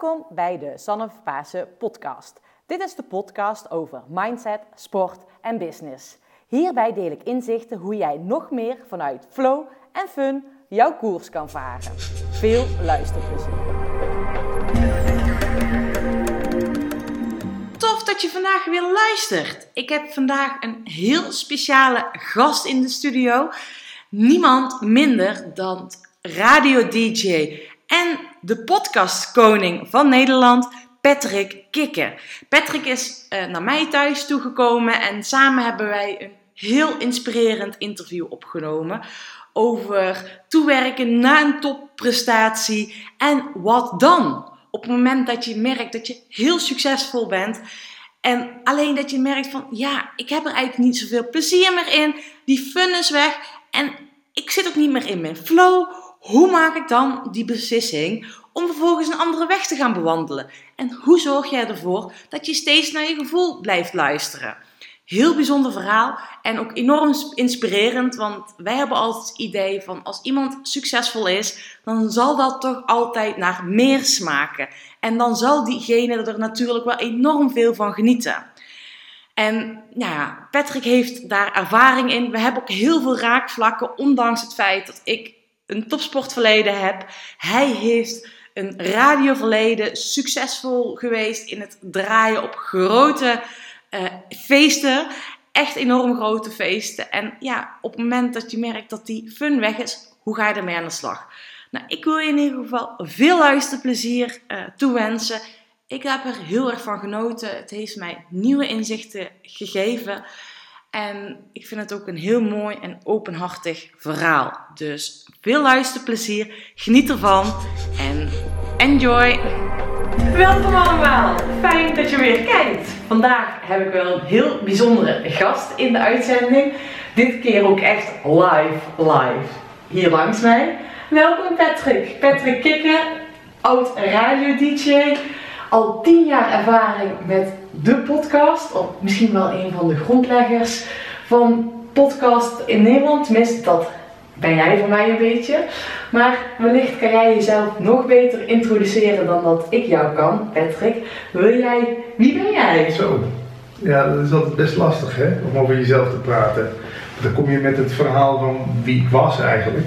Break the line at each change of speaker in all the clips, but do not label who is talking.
Welkom bij de Sanne Pasen podcast. Dit is de podcast over mindset, sport en business. Hierbij deel ik inzichten hoe jij nog meer vanuit flow en fun jouw koers kan varen. Veel luisterplezier.
Tof dat je vandaag weer luistert. Ik heb vandaag een heel speciale gast in de studio. Niemand minder dan radio-dj en de podcastkoning van Nederland, Patrick Kikker. Patrick is uh, naar mij thuis toegekomen en samen hebben wij een heel inspirerend interview opgenomen over toewerken naar een topprestatie en wat dan? Op het moment dat je merkt dat je heel succesvol bent en alleen dat je merkt van ja, ik heb er eigenlijk niet zoveel plezier meer in, die fun is weg en ik zit ook niet meer in mijn flow hoe maak ik dan die beslissing om vervolgens een andere weg te gaan bewandelen? En hoe zorg jij ervoor dat je steeds naar je gevoel blijft luisteren? Heel bijzonder verhaal en ook enorm inspirerend, want wij hebben altijd het idee van als iemand succesvol is, dan zal dat toch altijd naar meer smaken. En dan zal diegene er natuurlijk wel enorm veel van genieten. En nou ja, Patrick heeft daar ervaring in. We hebben ook heel veel raakvlakken, ondanks het feit dat ik een topsportverleden heb. Hij heeft een radioverleden, succesvol geweest in het draaien op grote uh, feesten. Echt enorm grote feesten. En ja, op het moment dat je merkt dat die fun weg is, hoe ga je ermee aan de slag? Nou, ik wil je in ieder geval veel luisterplezier uh, toewensen. Ik heb er heel erg van genoten. Het heeft mij nieuwe inzichten gegeven. En ik vind het ook een heel mooi en openhartig verhaal. Dus veel luisterplezier, geniet ervan en enjoy! Welkom allemaal, fijn dat je weer kijkt. Vandaag heb ik wel een heel bijzondere gast in de uitzending. Dit keer ook echt live, live. Hier langs mij. Welkom Patrick. Patrick Kikker, oud radio-dj. Al tien jaar ervaring met de podcast, of misschien wel een van de grondleggers van podcast in Nederland. Tenminste, dat ben jij voor mij een beetje. Maar wellicht kan jij jezelf nog beter introduceren dan dat ik jou kan, Patrick. Wil jij, wie ben jij?
Zo, ja, dat is altijd best lastig hè, om over jezelf te praten. Dan kom je met het verhaal van wie ik was eigenlijk.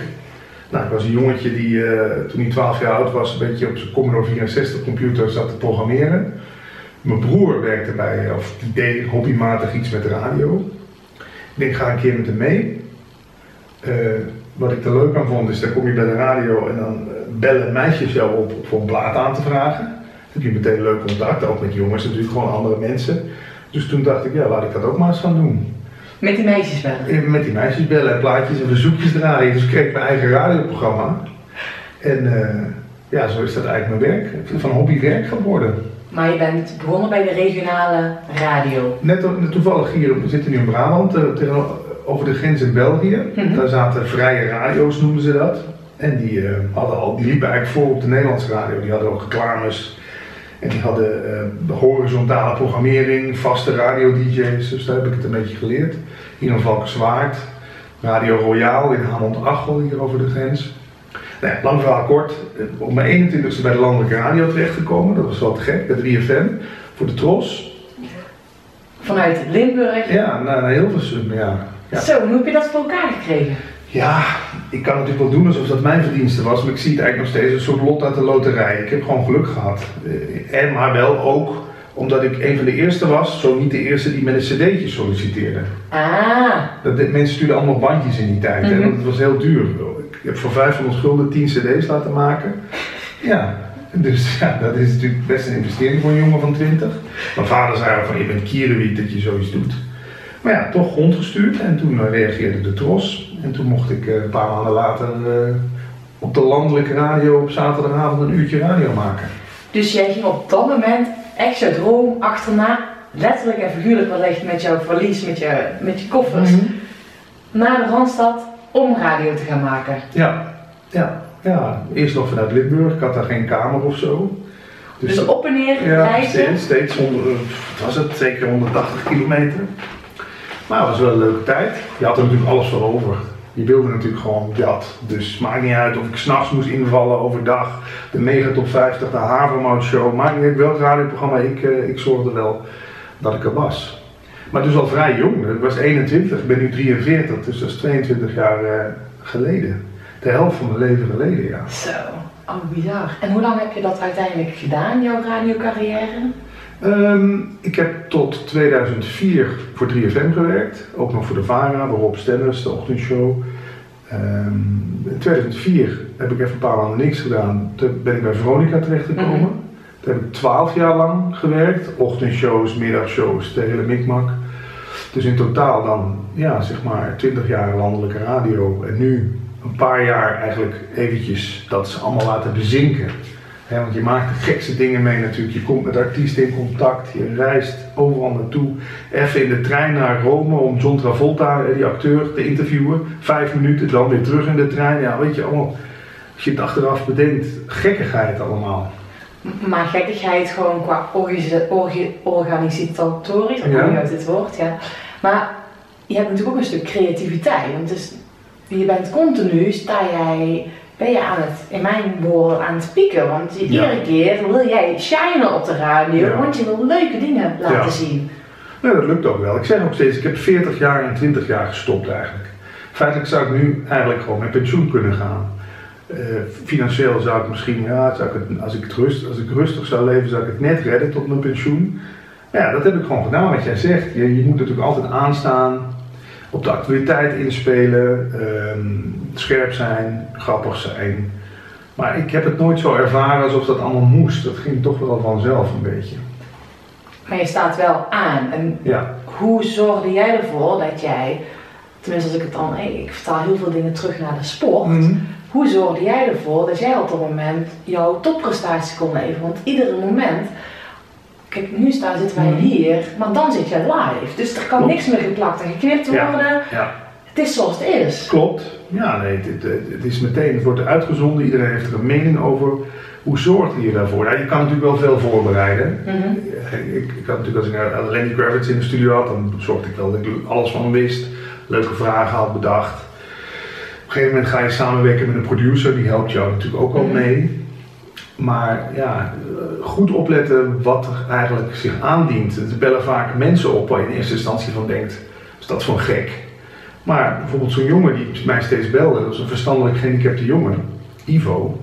Nou, ik was een jongetje die uh, toen hij 12 jaar oud was, een beetje op zijn Commodore 64 computer zat te programmeren. Mijn broer werkte bij, of die deed hobbymatig iets met radio. Ik denk, ga een keer met hem mee. Uh, wat ik er leuk aan vond, is dan kom je bij de radio en dan eh, bellen meisjes jou op voor een plaat aan te vragen. Dan heb je meteen leuk contact, ook met jongens natuurlijk, gewoon andere mensen. Dus toen dacht ik, ja, laat ik dat ook maar eens gaan doen.
Met die meisjes bellen?
Met die meisjes bellen en plaatjes en verzoekjes draaien. Dus ik kreeg mijn eigen radioprogramma. En uh, ja, zo is dat eigenlijk mijn werk. Van hobby werk geworden.
Maar je bent begonnen bij de regionale radio?
Net toevallig hier, we zitten nu in Brabant, uh, over de grens in België. Mm Daar zaten vrije radio's, noemen ze dat. En die, uh, hadden al, die liepen eigenlijk voor op de Nederlandse radio. Die hadden ook reclames. En die hadden uh, horizontale programmering, vaste radio-dj's. Dus daar heb ik het een beetje geleerd. Hier in Valkenswaard, Radio Royaal in Hamond-Achel, hier over de grens. Nou ja, lang verhaal kort, eh, op mijn 21ste bij de landelijke radio terechtgekomen. Dat was wel te gek, bij 3FM, voor de Tros.
Vanuit Limburg?
Ja, naar, naar Hilversum, ja. ja.
Zo, hoe heb je dat voor elkaar gekregen?
Ja, ik kan natuurlijk wel doen alsof dat mijn verdienste was, maar ik zie het eigenlijk nog steeds een soort lot uit de loterij. Ik heb gewoon geluk gehad. Eh, en maar wel ook omdat ik een van de eerste was, zo niet de eerste die met een cd'tje solliciteerde.
Ah.
Dat, mensen stuurden allemaal bandjes in die tijd mm -hmm. en dat was heel duur. Ik heb voor 500 gulden 10 cd's laten maken. Ja, dus ja, dat is natuurlijk best een investering voor een jongen van 20. Mijn vader zei van je bent kierenwiet dat je zoiets doet. Maar ja, toch rondgestuurd en toen reageerde de tros. En toen mocht ik een paar maanden later uh, op de landelijke radio op zaterdagavond een uurtje radio maken.
Dus jij ging op dat moment echt je droom achterna, letterlijk en figuurlijk wellicht met jouw verlies, met je, met je koffers, mm -hmm. naar de Randstad om radio te gaan maken.
Ja, ja, ja. Eerst nog vanuit Limburg, ik had daar geen kamer of zo.
Dus, dus op en neer
ja,
reizen?
steeds, steeds onder, wat was het, zeker 180 kilometer. Maar het was wel een leuke tijd. Je had er natuurlijk alles voor over. Je wilde natuurlijk gewoon dat. Dus maakt niet uit of ik s'nachts moest invallen overdag. De Megatop 50, de Havermout Show. Maakt niet uit welk radioprogramma. Ik, uh, ik zorgde wel dat ik er was. Maar dus al vrij jong. Ik was 21, ik ben nu 43. Dus dat is 22 jaar uh, geleden. De helft van mijn leven geleden, ja.
Zo, oh bizar. En hoe lang heb je dat uiteindelijk gedaan, jouw radiocarrière?
Um, ik heb tot 2004 voor 3FM gewerkt, ook nog voor de VARA, Rob Stennis, de ochtendshow. Um, in 2004 heb ik even een paar maanden niks gedaan. Toen ben ik bij Veronica terechtgekomen. Mm Daar heb ik 12 jaar lang gewerkt, ochtendshows, middagshows, de hele mikmak. Dus in totaal dan, ja, zeg maar 20 jaar landelijke radio. En nu een paar jaar eigenlijk eventjes dat ze allemaal laten bezinken want je maakt de gekste dingen mee natuurlijk. Je komt met artiesten in contact, je reist overal naartoe. Even in de trein naar Rome om John Travolta, die acteur, te interviewen. Vijf minuten, dan weer terug in de trein. Ja, weet je, allemaal, als je het achteraf bedenkt, gekkigheid allemaal.
Maar gekkigheid gewoon qua organisatorisch, hoe ja. je uit dit woord, ja. Maar je hebt natuurlijk ook een stuk creativiteit. Want dus, je bent continu, sta jij ben je aan het, in mijn woorden, aan het pieken. Want iedere keer wil jij shinen op de radio, want je wil leuke dingen laten zien.
Ja, dat lukt ook wel. Ik zeg ook steeds, ik heb 40 jaar en 20 jaar gestopt eigenlijk. Feitelijk zou ik nu eigenlijk gewoon met pensioen kunnen gaan. Uh, financieel zou ik misschien, ja, zou ik het, als, ik het rust, als ik rustig zou leven, zou ik het net redden tot mijn pensioen. Ja, dat heb ik gewoon gedaan, wat jij zegt. Je, je moet natuurlijk altijd aanstaan op de actualiteit inspelen, um, scherp zijn, grappig zijn. Maar ik heb het nooit zo ervaren alsof dat allemaal moest. Dat ging toch wel vanzelf een beetje.
Maar je staat wel aan. En ja. hoe zorgde jij ervoor dat jij, tenminste als ik het dan, ik vertaal heel veel dingen terug naar de sport. Mhm. Hoe zorgde jij ervoor dat jij op dat moment jouw topprestatie kon leveren? Want iedere moment Kijk, nu staan, zitten wij mhm. hier, maar dan zit je live. Dus er kan niks meer geplakt en geknipt worden. Ja, Het is zoals het is.
Klopt. Ja, nee, het, het, is meteen, het wordt uitgezonden, iedereen heeft er een mening over. Hoe zorg je daarvoor? Nou, je kan natuurlijk wel veel voorbereiden. Mhm. ik, ik, had natuurlijk, als ik Lenny Kravitz in de studio had, dan zorgde ik wel dat ik alles van hem wist. Leuke vragen had bedacht. Op een gegeven moment ga je samenwerken met een producer, die helpt jou natuurlijk ook al mhm. mee. Maar ja, goed opletten wat er eigenlijk zich aandient. Er bellen vaak mensen op waar je in eerste instantie van denkt, is dat voor een gek? Maar bijvoorbeeld zo'n jongen die mij steeds belde, dat is een verstandelijk gehandicapte jongen, Ivo.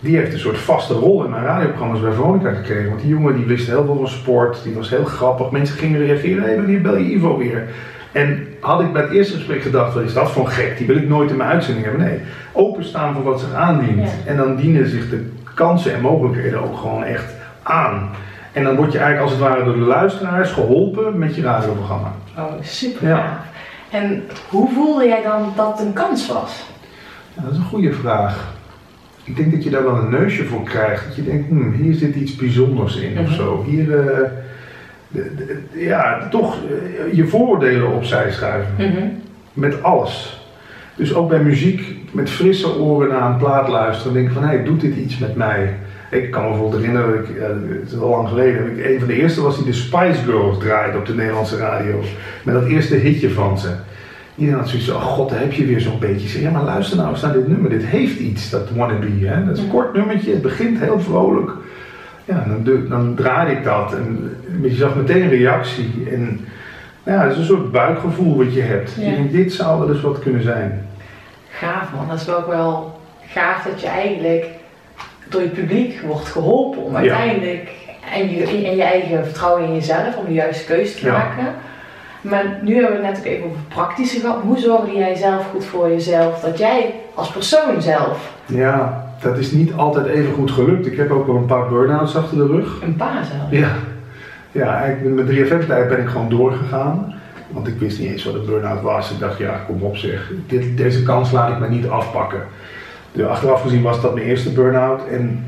Die heeft een soort vaste rol in mijn radioprogramma's bij Veronica gekregen. Want die jongen die wist heel veel van sport, die was heel grappig. Mensen gingen reageren, hé, hey, wanneer bel je Ivo weer? En had ik bij het eerste gesprek gedacht, wat is dat voor een gek? Die wil ik nooit in mijn uitzending hebben. Nee, openstaan voor wat zich aandient. En dan dienen zich de kansen en mogelijkheden ook gewoon echt aan. En dan word je eigenlijk als het ware door de luisteraars geholpen met je radioprogramma.
Oh, super ja. En hoe voelde jij dan dat het een kans was?
dat is een goede vraag. Ik denk dat je daar wel een neusje voor krijgt. Dat je denkt, hmm, hier zit iets bijzonders in of mhm. zo. Hier, uh, de, ja, toch uh, je vooroordelen opzij schuiven. Mhm. Met alles. Dus ook bij muziek, met frisse oren naar een plaat luisteren, denk van hé, hey, doet dit iets met mij? Ik kan me bijvoorbeeld herinneren, ik, het is al lang geleden, ik, een van de eerste was die de Spice Girls draaide op de Nederlandse radio. Met dat eerste hitje van ze. Iedereen had zoiets van, oh god, daar heb je weer zo'n beetje. zeg, ja, maar luister nou eens naar dit nummer, dit heeft iets, dat Wannabe. Hè? Dat is een kort nummertje, het begint heel vrolijk. Ja, dan, dan draaide ik dat en je zag meteen een reactie. En ja, het is een soort buikgevoel wat je hebt. Je denkt, dit zou wel eens wat kunnen zijn.
Gaaf man, dat is wel ook wel gaaf dat je eigenlijk door je publiek wordt geholpen om uiteindelijk en je, en je eigen vertrouwen in jezelf om de juiste keuze te maken. Maar nu hebben we het net ook even over praktische gehad. Hoe zorgde jij zelf goed voor jezelf? Dat jij als persoon zelf.
Ja, dat is niet altijd even goed gelukt. Ik heb ook wel een paar burn-outs achter de rug.
Een paar zelf?
Ja. Ja, met 3FM-tijd ben ik gewoon doorgegaan. Want ik wist niet eens wat een burn-out was. Ik dacht, ja, kom op zeg. Dit, deze kans laat ik me niet afpakken. Dus achteraf gezien was dat mijn eerste burn-out. En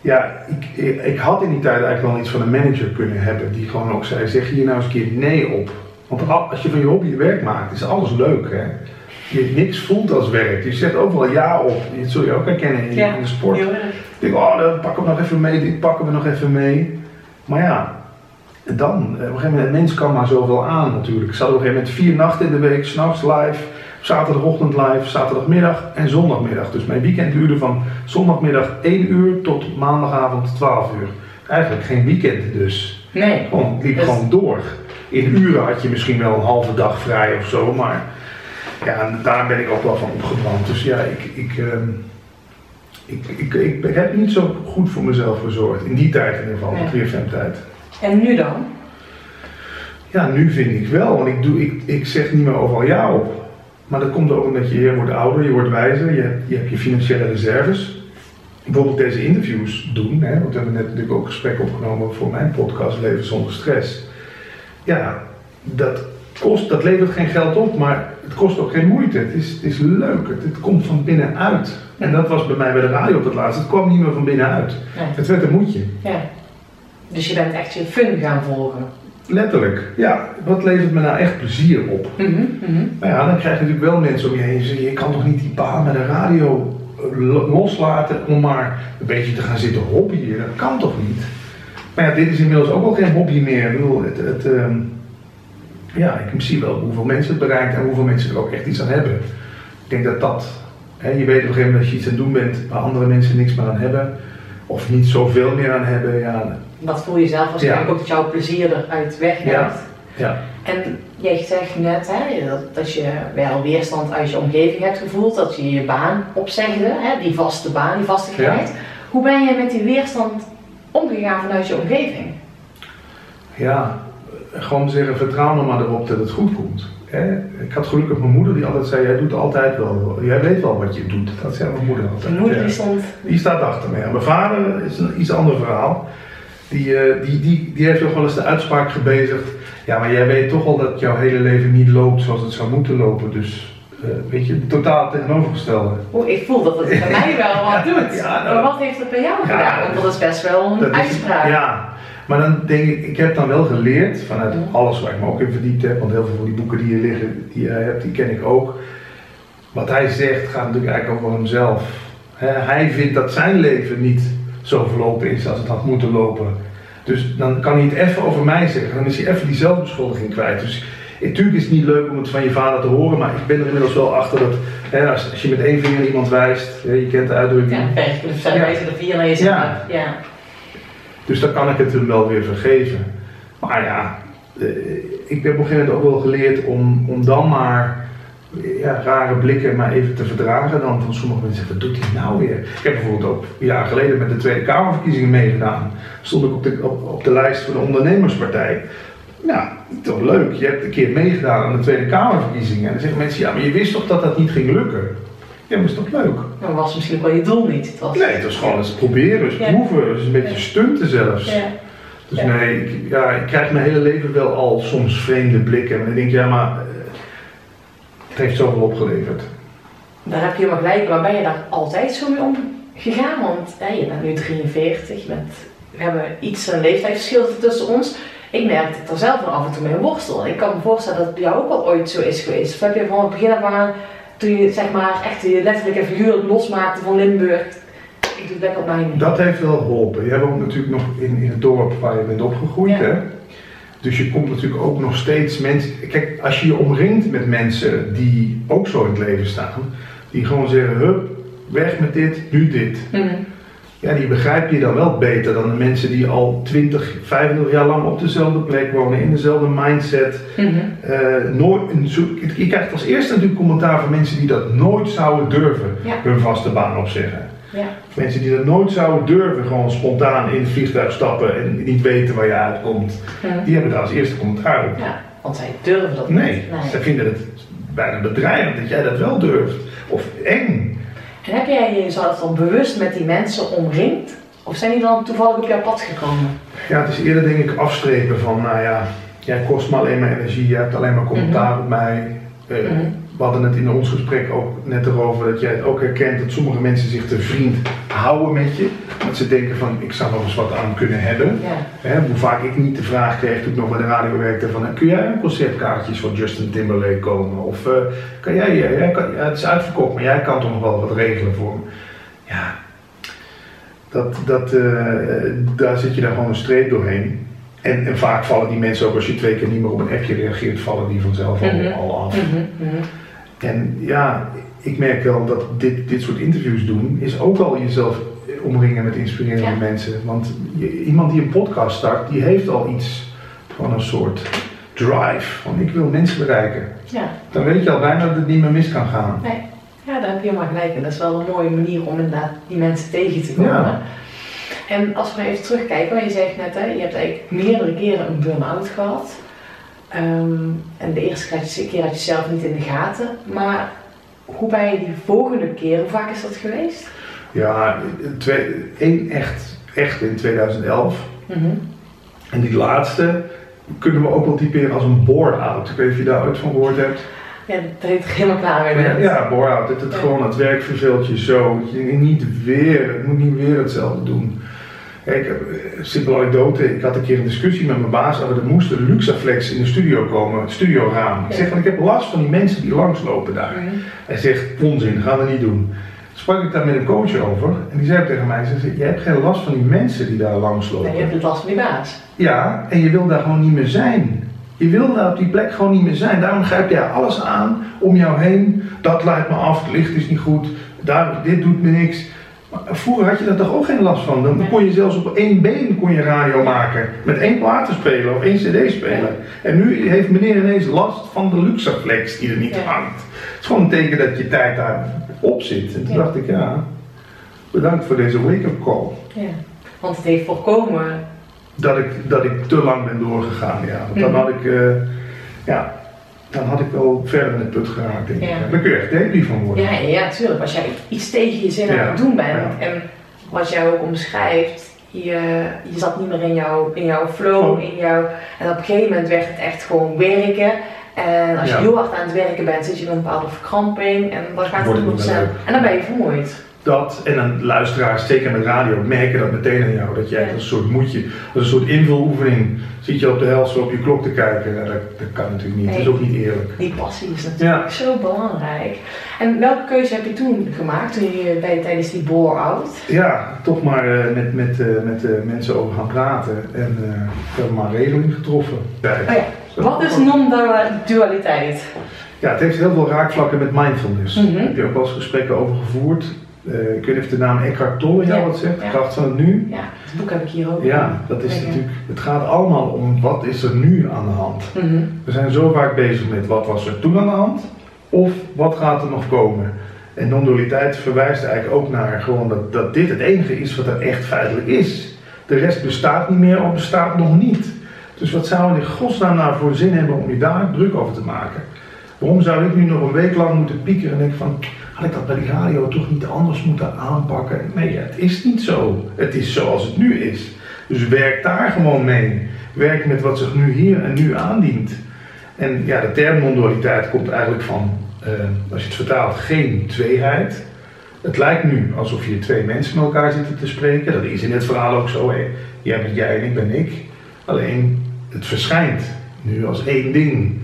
ja, ik, ik, had in die tijd eigenlijk wel iets van een manager kunnen hebben. Die gewoon ook zei, zeg hier nou eens een keer nee op. Want als je van je hobby werk maakt, is alles leuk hè. Je niks voelt als werk. Je zegt overal ja op. Dat zul je ook herkennen in, in de sport. Ik denk, oh, dat pakken we nog even mee, dit pakken we nog even mee. Maar ja, dan, eh, op een gegeven moment, een mens kan maar zoveel aan natuurlijk. Ik zat op een gegeven moment vier nachten in de week, s'nachts live, Zaterdagochtend live, zaterdagmiddag en zondagmiddag. Dus mijn weekend duurde van zondagmiddag 1 uur tot maandagavond 12 uur. Eigenlijk geen weekend dus.
Nee.
Gewoon, het liep
Dus-
gewoon door. In uren had je misschien wel een halve dag vrij of zo, maar ja, en daar ben ik ook wel van opgebrand. Dus ja, ik, ik, ehm, ik, ik, ik, ik heb niet zo goed voor mezelf gezorgd. In die tijd in ieder geval,
Ja.
de 3FM tijd.
En nu dan?
Ja, nu vind ik wel, want ik, doe, ik, ik zeg niet meer overal ja op. Maar dat komt ook omdat je, je wordt ouder, je wordt wijzer, je hebt je, hebt je financiële reserves. Bijvoorbeeld deze interviews doen, hè, want we hebben net natuurlijk ook gesprekken opgenomen voor mijn podcast Leven zonder stress. Ja, dat, kost, dat levert geen geld op, maar het kost ook geen moeite. Het is, het is leuk, het, het komt van binnenuit. En dat was bij mij bij de radio op het laatst, het kwam niet meer van binnenuit.
Nee.
Het werd een moedje.
Ja. Dus je bent echt je fun gaan volgen.
Letterlijk, ja. Wat levert me nou echt plezier op? Nou ja, dan krijg je natuurlijk wel mensen om je heen die zeggen, je kan toch niet die baan met de radio eh, lo- loslaten om maar een beetje te gaan zitten hobbyen. Dat kan toch niet? Maar ja, dit is inmiddels ook al geen hobby meer. Ik bedoel, het, het, ehm, ja, ik zie wel hoeveel mensen het bereikt en hoeveel mensen er ook echt iets aan hebben. Ik denk dat dat, hè, je weet op een gegeven moment dat je iets aan het doen bent waar andere mensen niks meer aan hebben. Of niet zoveel meer aan hebben. Ja,
Wat voel je zelf waarschijnlijk
Ja.
ook dat jouw plezier eruit wegneemt?
Ja. ja.
En jij zegt net hè, dat, dat je wel weerstand uit je omgeving hebt gevoeld, dat je je baan opzegde, hè, die vaste baan, die vastigheid. Hoe ben je met die weerstand omgegaan vanuit je omgeving?
Ja, gewoon zeggen, vertrouw nou maar erop dat het goed komt. Hè? Ik had gelukkig mijn moeder die altijd zei, jij doet altijd wel, jij weet wel wat je doet. Dat zei mijn moeder altijd.
Je moeder die stond,
Die staat achter me. Ja. Mijn vader is een iets ander verhaal. Die, eh, die, die, die heeft nog wel eens de uitspraak gebezigd. Ja, maar jij weet toch al dat jouw hele leven niet loopt zoals het zou moeten lopen. Dus, eh, weet je, totaal tegenovergestelde.
oh, ik voel dat het bij mij wel wat doet.
Ja, nou-
maar wat heeft het bij jou
Ja,
gedaan? Want dat is best wel een
is-
uitspraak.
Ja, maar dan denk ik, ik heb dan wel geleerd vanuit alles waar ik me ook in verdiept heb, want heel veel van die boeken die hier liggen, die jij hebt, die ken ik ook. Wat hij zegt gaat natuurlijk eigenlijk over hemzelf. Hij vindt dat zijn leven niet zo verlopen is als het had moeten lopen. Dus dan kan hij het even over mij zeggen, dan is hij even die zelfbeschuldiging kwijt. Dus natuurlijk is het niet leuk om het van je vader te horen, maar ik ben er inmiddels wel achter dat hè, als, als je met één vinger iemand wijst, hè, je kent de uitdrukking,
Ja, vijf zijn
Ja.
wijzen er vier naar jezelf.
Ja.
Ja.
Dus dan kan ik het hem wel weer vergeven. Maar ja, eh, ik heb op een gegeven moment ook wel geleerd om, om dan maar eh, ja, rare blikken maar even te verdragen. Dan van sommige mensen zeggen, wat doet hij nou weer? Ik heb bijvoorbeeld ook een jaar geleden met de Tweede Kamerverkiezingen meegedaan. Stond ik op de, op, op de lijst van de ondernemerspartij. Ja, toch leuk. Je hebt een keer meegedaan aan de Tweede Kamerverkiezingen. En dan zeggen mensen, ja, maar je wist toch dat dat niet ging lukken? Ja, maar is toch leuk?
Dan was misschien wel je doel niet. Het was,
Nee, het was gewoon eens proberen, eens
Ja.
proeven, dus een beetje
Ja.
stunten zelfs.
Ja.
Dus nee, ik, ja, ik krijg mijn hele leven wel al soms vreemde blikken. En dan denk ik, ja, maar eh, het heeft zoveel opgeleverd.
Daar heb je helemaal gelijk, maar ben je daar altijd zo mee omgegaan? Want hè, je bent nu 43, je bent, we hebben iets een leeftijdsverschil tussen ons. Ik merk dat ik er zelf nog af en toe mee worstel. Ik kan me voorstellen dat het bij jou ook wel ooit zo is geweest. Of heb je van het begin af aan, toen je zeg maar echt je letterlijk en figuurlijk losmaakte van Limburg, ik doe het lekker op mijn.
Dat heeft wel geholpen. Je woont natuurlijk nog in, in het dorp waar je bent opgegroeid.
Ja.
Hè? Dus je komt natuurlijk ook nog steeds mensen. Kijk, als je je omringt met mensen die ook zo in het leven staan, die gewoon zeggen: hup, weg met dit, nu dit.
Mhm.
Ja, die begrijp je dan wel beter dan de mensen die al 20, 25 jaar lang op dezelfde plek wonen, in dezelfde mindset.
Mhm.
Eh, nooit, je krijgt als eerste natuurlijk commentaar van mensen die dat nooit zouden durven,
Ja.
hun vaste baan opzeggen.
Ja.
Mensen die dat nooit zouden durven, gewoon spontaan in het vliegtuig stappen en niet weten waar je uitkomt, die hebben daar als eerste commentaar op.
ja, want zij durven dat
Nee,
niet.
zij vinden het bijna bedreigend dat jij dat wel durft. Of eng.
En heb jij jezelf dan bewust met die mensen omringd? Of zijn die dan toevallig op jouw pad gekomen?
Ja, het is eerder denk ik afstrepen van, nou ja, jij kost me alleen maar energie, je hebt alleen maar commentaar op mij. Eh,
Mhm.
We hadden het in ons gesprek ook net erover dat jij het ook herkent dat sommige mensen zich te vriend houden met je. Dat ze denken van, ik zou nog eens wat aan kunnen hebben.
Ja.
Hoe vaak ik niet de vraag kreeg toen ik nog bij de radio werkte van, kun jij een concertkaartjes van Justin Timberlake komen? Of eh, kan jij, eh, jij kan, ja, het is uitverkocht, maar jij kan toch nog wel wat regelen voor me? Ja, dat, dat, eh, daar zit je dan gewoon een streep doorheen. En, en vaak vallen die mensen ook als je twee keer niet meer op een appje reageert, vallen die vanzelf al,
Mhm.
al af.
Mhm, mhm.
En ja, ik merk wel dat dit, dit soort interviews doen, is ook al jezelf omringen met inspirerende
Ja.
mensen. Want je- iemand die een podcast start, die heeft al iets van een soort drive. Van ik wil mensen bereiken.
Ja,
Dan weet je al bijna dat het niet meer mis kan gaan.
nee. Ja, daar heb je helemaal gelijk in. Dat is wel een mooie manier om inderdaad die mensen tegen te komen.
Ja.
En als we even terugkijken, want je zegt net, hè, je hebt eigenlijk meerdere keren een burn-out gehad. Ehm, en de eerste keer had je- zelf niet in de gaten. Maar hoe ben je die volgende keer, hoe vaak is dat geweest?
Ja, twee, één echt, echt in 2011.
Mhm.
En die laatste kunnen we ook wel typeren als een bore-out. Ik weet niet of je daar ooit van gehoord hebt.
Ja, dat heet er helemaal klaar mee bent.
Ja, bore-out. Het, het
Ja.
gewoon, het werk verveelt je zo. Je niet weer, het moet niet weer hetzelfde doen. Kijk, eh, simpele anekdote. Ik had een keer een discussie met mijn baas over er moest een Luxaflex in de studio komen, het studioraam. Ik zeg van ik heb last van die mensen die langslopen daar. Hij zegt onzin, gaan we niet doen. Sprak ik daar met een coach over en die zei tegen mij, ze zei, je hebt geen last van die mensen die daar langslopen.
Nee, je hebt het last van die baas.
Ja, en je wil daar gewoon niet meer zijn. Je wil daar op die plek gewoon niet meer zijn. Daarom grijp jij alles aan om jou heen. Dat leidt me af, het licht is niet goed, daar, dit doet me niks. Maar vroeger had je daar toch ook geen last van. Dan kon je zelfs op één been kon je radio maken. Met één platenspeler of één cd-speler. En nu heeft meneer ineens last van de Luxaflex die er niet
Ja.
hangt. Het is gewoon een teken dat je tijd daarop zit. En toen
Ja.
dacht ik, ja, bedankt voor deze wake-up call.
Ja. Want het heeft voorkomen.
dat ik, dat ik te lang ben doorgegaan. Ja. Want dan
Mhm.
had ik, eh, ja, dan had ik wel verder in put geraakt. Denk ik.
Ja.
Daar kun je echt depri van worden.
Ja, ja, tuurlijk. Als jij iets tegen je zin aan het doen bent en wat jij ook omschrijft, je, je zat niet meer in jouw, in jouw flow,
Oh.
in jouw, en op een gegeven moment werd het echt gewoon werken. En als je heel hard aan het werken bent, zit je in een bepaalde verkramping en dan gaat het niet zijn. En dan ben je vermoeid.
Dat en een luisteraar, zeker met radio, merken dat meteen aan jou. Dat jij
Ja.
als een soort moedje, als een soort invuloefening, zit je op de helft op je klok te kijken. Ja, dat, dat kan natuurlijk niet. Het is
Nee.
ook niet eerlijk.
Die passie is natuurlijk zo belangrijk. En welke keuze heb je toen gemaakt toen je bij, tijdens die bore-out?
Ja, toch maar eh, met, met, eh, met eh, mensen over gaan praten. En hebben maar regeling getroffen.
Oh ja, wat is non-dualiteit?
Ja, het heeft heel veel raakvlakken met mindfulness.
Mhm.
Daar heb je ook wel eens gesprekken over gevoerd. Eh, ik weet niet of de naam Eckhart Tolle jou
Ja,
wat zegt,
ja.
kracht van het nu.
Ja, het boek heb ik hier ook.
Ja, dat is natuurlijk, het gaat allemaal om wat is er nu aan de hand.
Mhm.
We zijn zo vaak bezig met wat was er toen aan de hand, of wat gaat er nog komen. En non-dualiteit verwijst eigenlijk ook naar gewoon dat, dat dit het enige is wat er echt feitelijk is. De rest bestaat niet meer of bestaat nog niet. Dus wat zou in godsnaam nou voor zin hebben om je daar druk over te maken? Waarom zou ik nu nog een week lang moeten piekeren en denken van, had ik dat bij die radio toch niet anders moeten aanpakken? Nee, het is niet zo. Het is zoals het nu is. Dus werk daar gewoon mee. Werk met wat zich nu hier en nu aandient. En ja, de term non-dualiteit komt eigenlijk van, eh, als je het vertaalt, geen tweeheid. Het lijkt nu alsof je twee mensen met elkaar zitten te spreken. Dat is in het verhaal ook zo. Hè. Jij bent jij en ik ben ik. Alleen het verschijnt nu als één ding.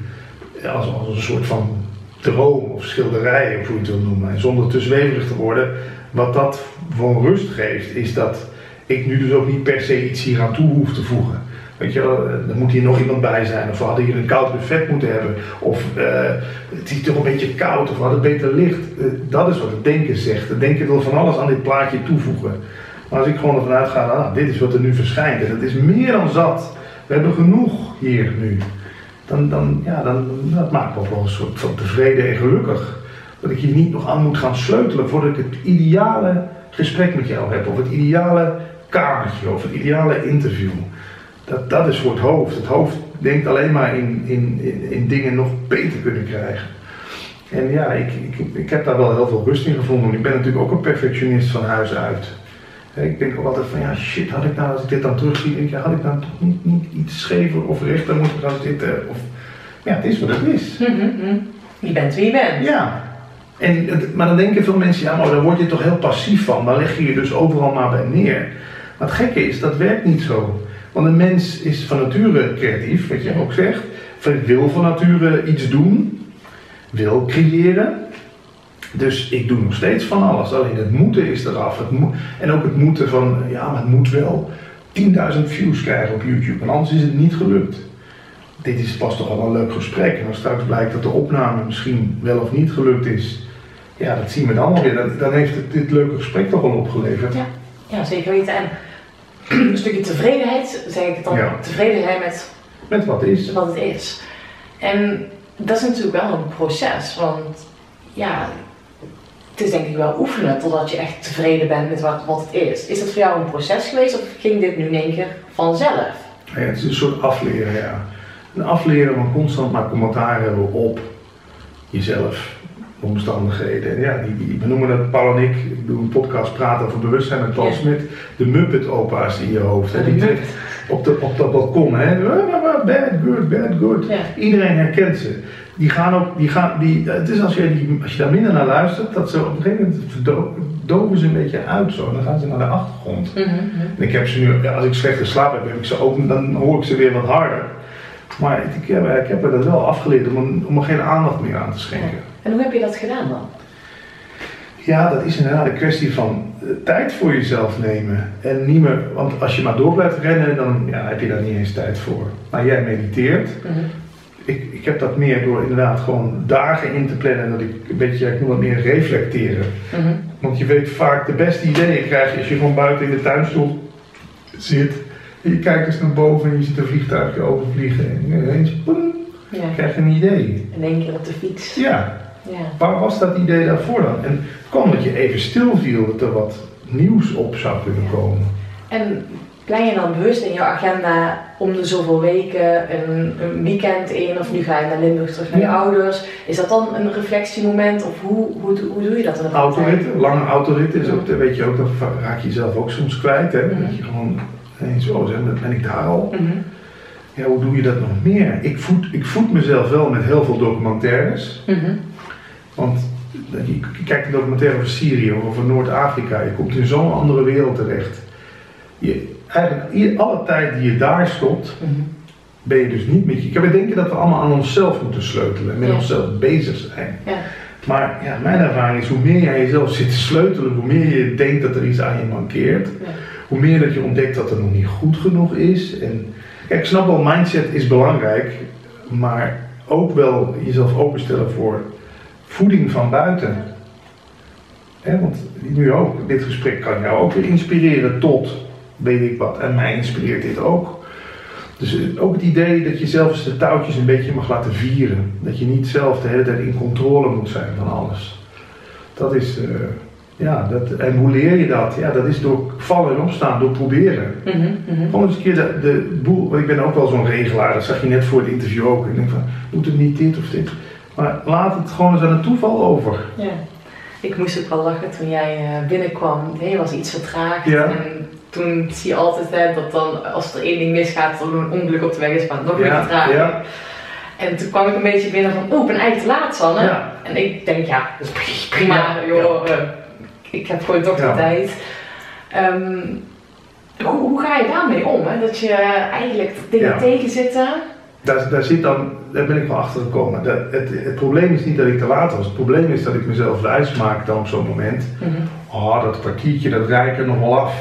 Als, als een soort van droom of schilderij, of hoe je het wil noemen. En zonder te zweverig te worden. Wat dat voor rust geeft, is dat ik nu dus ook niet per se iets hier aan toe hoef te voegen. Weet je eh, er moet hier nog iemand bij zijn. Of we hadden hier een koud buffet moeten hebben. Of eh, het is toch een beetje koud. Of we hadden beter licht. Eh, dat is wat het denken zegt. Het denken wil van alles aan dit plaatje toevoegen. Maar als ik gewoon ervan uitga, ah, dit is wat er nu verschijnt. En het is meer dan zat. We hebben genoeg hier nu. Dan, dan, ja, dan dat maakt me wel een soort van tevreden en gelukkig. Dat ik hier niet nog aan moet gaan sleutelen voordat ik het ideale gesprek met jou heb. Of het ideale kamertje. Of het ideale interview. Dat, dat is voor het hoofd. Het hoofd denkt alleen maar in, in, in, in dingen nog beter kunnen krijgen. En ja, ik, ik, ik heb daar wel heel veel rust in gevonden. Ik ben natuurlijk ook een perfectionist van huis uit. Ik denk ook altijd van ja shit, had ik nou als ik dit dan terugzie, denk ik, ja, had ik nou toch niet, niet iets schever of rechter moeten gaan zitten? Of, ja, het is wat het is.
Mhm, mhm. Je bent wie je bent.
Ja. En, maar dan denken veel mensen, ja maar daar word je toch heel passief van. Dan leg je je dus overal maar bij neer. Het gekke is, dat werkt niet zo. Want een mens is van nature creatief, wat je ook zegt. Wil van nature iets doen. Wil creëren. Dus ik doe nog steeds van alles. Alleen het moeten is eraf. Het moet, en ook het moeten van, ja maar het moet wel 10.000 views krijgen op YouTube. En anders is het niet gelukt. dit is pas toch al een leuk gesprek. En als straks blijkt dat de opname misschien wel of niet gelukt is, ja, dat zien we dan alweer. Dan, dan heeft het dit leuke gesprek toch al opgeleverd.
Ja, ja zeker weten. En een stukje tevredenheid, zeg ik het dan,
Ja.
tevreden zijn met
Met wat is.
wat het is. En dat is natuurlijk wel een proces, want ja, het is denk ik wel oefenen totdat je echt tevreden bent met wat, wat het is. Is dat voor jou een proces geweest of ging dit nu in één keer vanzelf?
Ja, het is een soort afleren, ja. Een afleren van constant maar commentaar hebben op jezelf, omstandigheden. En ja, die, die, we noemen dat, Paul en ik, ik doe een podcast praten over bewustzijn met Paul
Ja.
Smit, de Muppet-opa's in je hoofd. Hè, die op, de, op dat balkon, hè. Bad, good, bad, good.
Ja.
Iedereen herkent ze. Die gaan ook, die gaan, die, het is als je, die, als je daar minder naar luistert, dat ze op een gegeven moment doven ze een beetje uit zo. Dan gaan ze naar de achtergrond.
Mhm, mhm.
En ik heb ze nu, als ik slecht geslapen heb, heb ik ze ook, dan hoor ik ze weer wat harder. Maar ik, heb, ik heb er dat wel afgeleerd om, om er geen aandacht meer aan te schenken.
En hoe heb je dat gedaan dan?
Ja, dat is inderdaad een kwestie van eh, tijd voor jezelf nemen. En niet meer, want als je maar door blijft rennen, dan ja, heb je daar niet eens tijd voor. Maar jij mediteert.
Mhm.
Ik, ik heb dat meer door inderdaad gewoon dagen in te plannen. Dat ik een beetje, ik noem het meer reflecteren.
Mhm.
Want je weet vaak de beste ideeën krijg je als je gewoon buiten in de tuinstoel zit. En je kijkt eens naar boven en je ziet een vliegtuigje overvliegen. En ineens, poem,
Ja.
krijg je een idee.
In één keer op de fiets.
Ja,
Ja.
waar was dat idee daarvoor dan? En het kwam dat je even stil viel dat er wat nieuws op zou kunnen komen.
En plan je dan bewust in je agenda om de zoveel weken een, een weekend in, of nu ga je naar Limburg terug naar je
Ja.
ouders? Is dat dan een reflectiemoment of hoe, hoe, hoe doe je dat praktijk?
Autoritten, lange autoritten, is ook, weet je ook, dan raak je jezelf ook soms kwijt. Hè?
Mhm.
Dat je gewoon ineens, oh, zeg, dan ben ik daar al.
Mhm.
Ja, hoe doe je dat nog meer? Ik voed, ik voed mezelf wel met heel veel documentaires.
Mhm.
Want je, kijkt een documentaire over Syrië of over Noord-Afrika. Je komt in zo'n andere wereld terecht. Je, eigenlijk alle tijd die je daar stopt,
Mhm.
ben je dus niet met je. Ik heb denken dat we allemaal aan onszelf moeten sleutelen en met
Ja.
onszelf bezig zijn.
Ja.
Maar ja, mijn ervaring is hoe meer aan jezelf zit te sleutelen, hoe meer je denkt dat er iets aan je mankeert,
Ja.
hoe meer dat je ontdekt dat het nog niet goed genoeg is. En kijk, ik snap wel, mindset is belangrijk, maar ook wel jezelf openstellen voor voeding van buiten. Hè, want nu ook, dit gesprek kan jou ook weer inspireren tot weet ik wat. En mij inspireert dit ook. Dus eh, ook het idee dat je zelf eens de touwtjes een beetje mag laten vieren. Dat je niet zelf de hele tijd in controle moet zijn van alles. Dat is, eh, ja, dat, en hoe leer je dat? Ja, dat is door vallen en opstaan, door proberen.
Mhm. Mhm.
Gewoon eens een keer de, de boel, want ik ben ook wel zo'n regelaar, dat zag je net voor het interview ook. Ik denk van, moet het niet dit of dit? Maar laat het gewoon eens aan het toeval over.
Ja. Ik moest ook wel lachen toen jij eh, binnenkwam. Je was iets vertraagd.
Ja.
En toen zie je altijd hè, dat dan, als er één ding misgaat, dan een ongeluk op de weg is, maar nog meer
Ja,
vertraging.
ja.
En toen kwam ik een beetje binnen van, oh, ik ben eigenlijk te laat, Sanne.
Ja.
En ik denk, ja, dat is prima, joh. eh, ik heb gewoon toch de
Ja.
tijd. Ehm, hoe, hoe ga je daarmee om? Hè? Dat je eigenlijk dingen
Ja.
tegenzitten.
Daar, daar zit dan, daar ben ik wel achter gekomen. Dat, het, het probleem is niet dat ik te laat was. Het probleem is dat ik mezelf wijs maak dan op zo'n moment.
Mhm.
Oh, dat kwartiertje, dat rijk er nog wel af.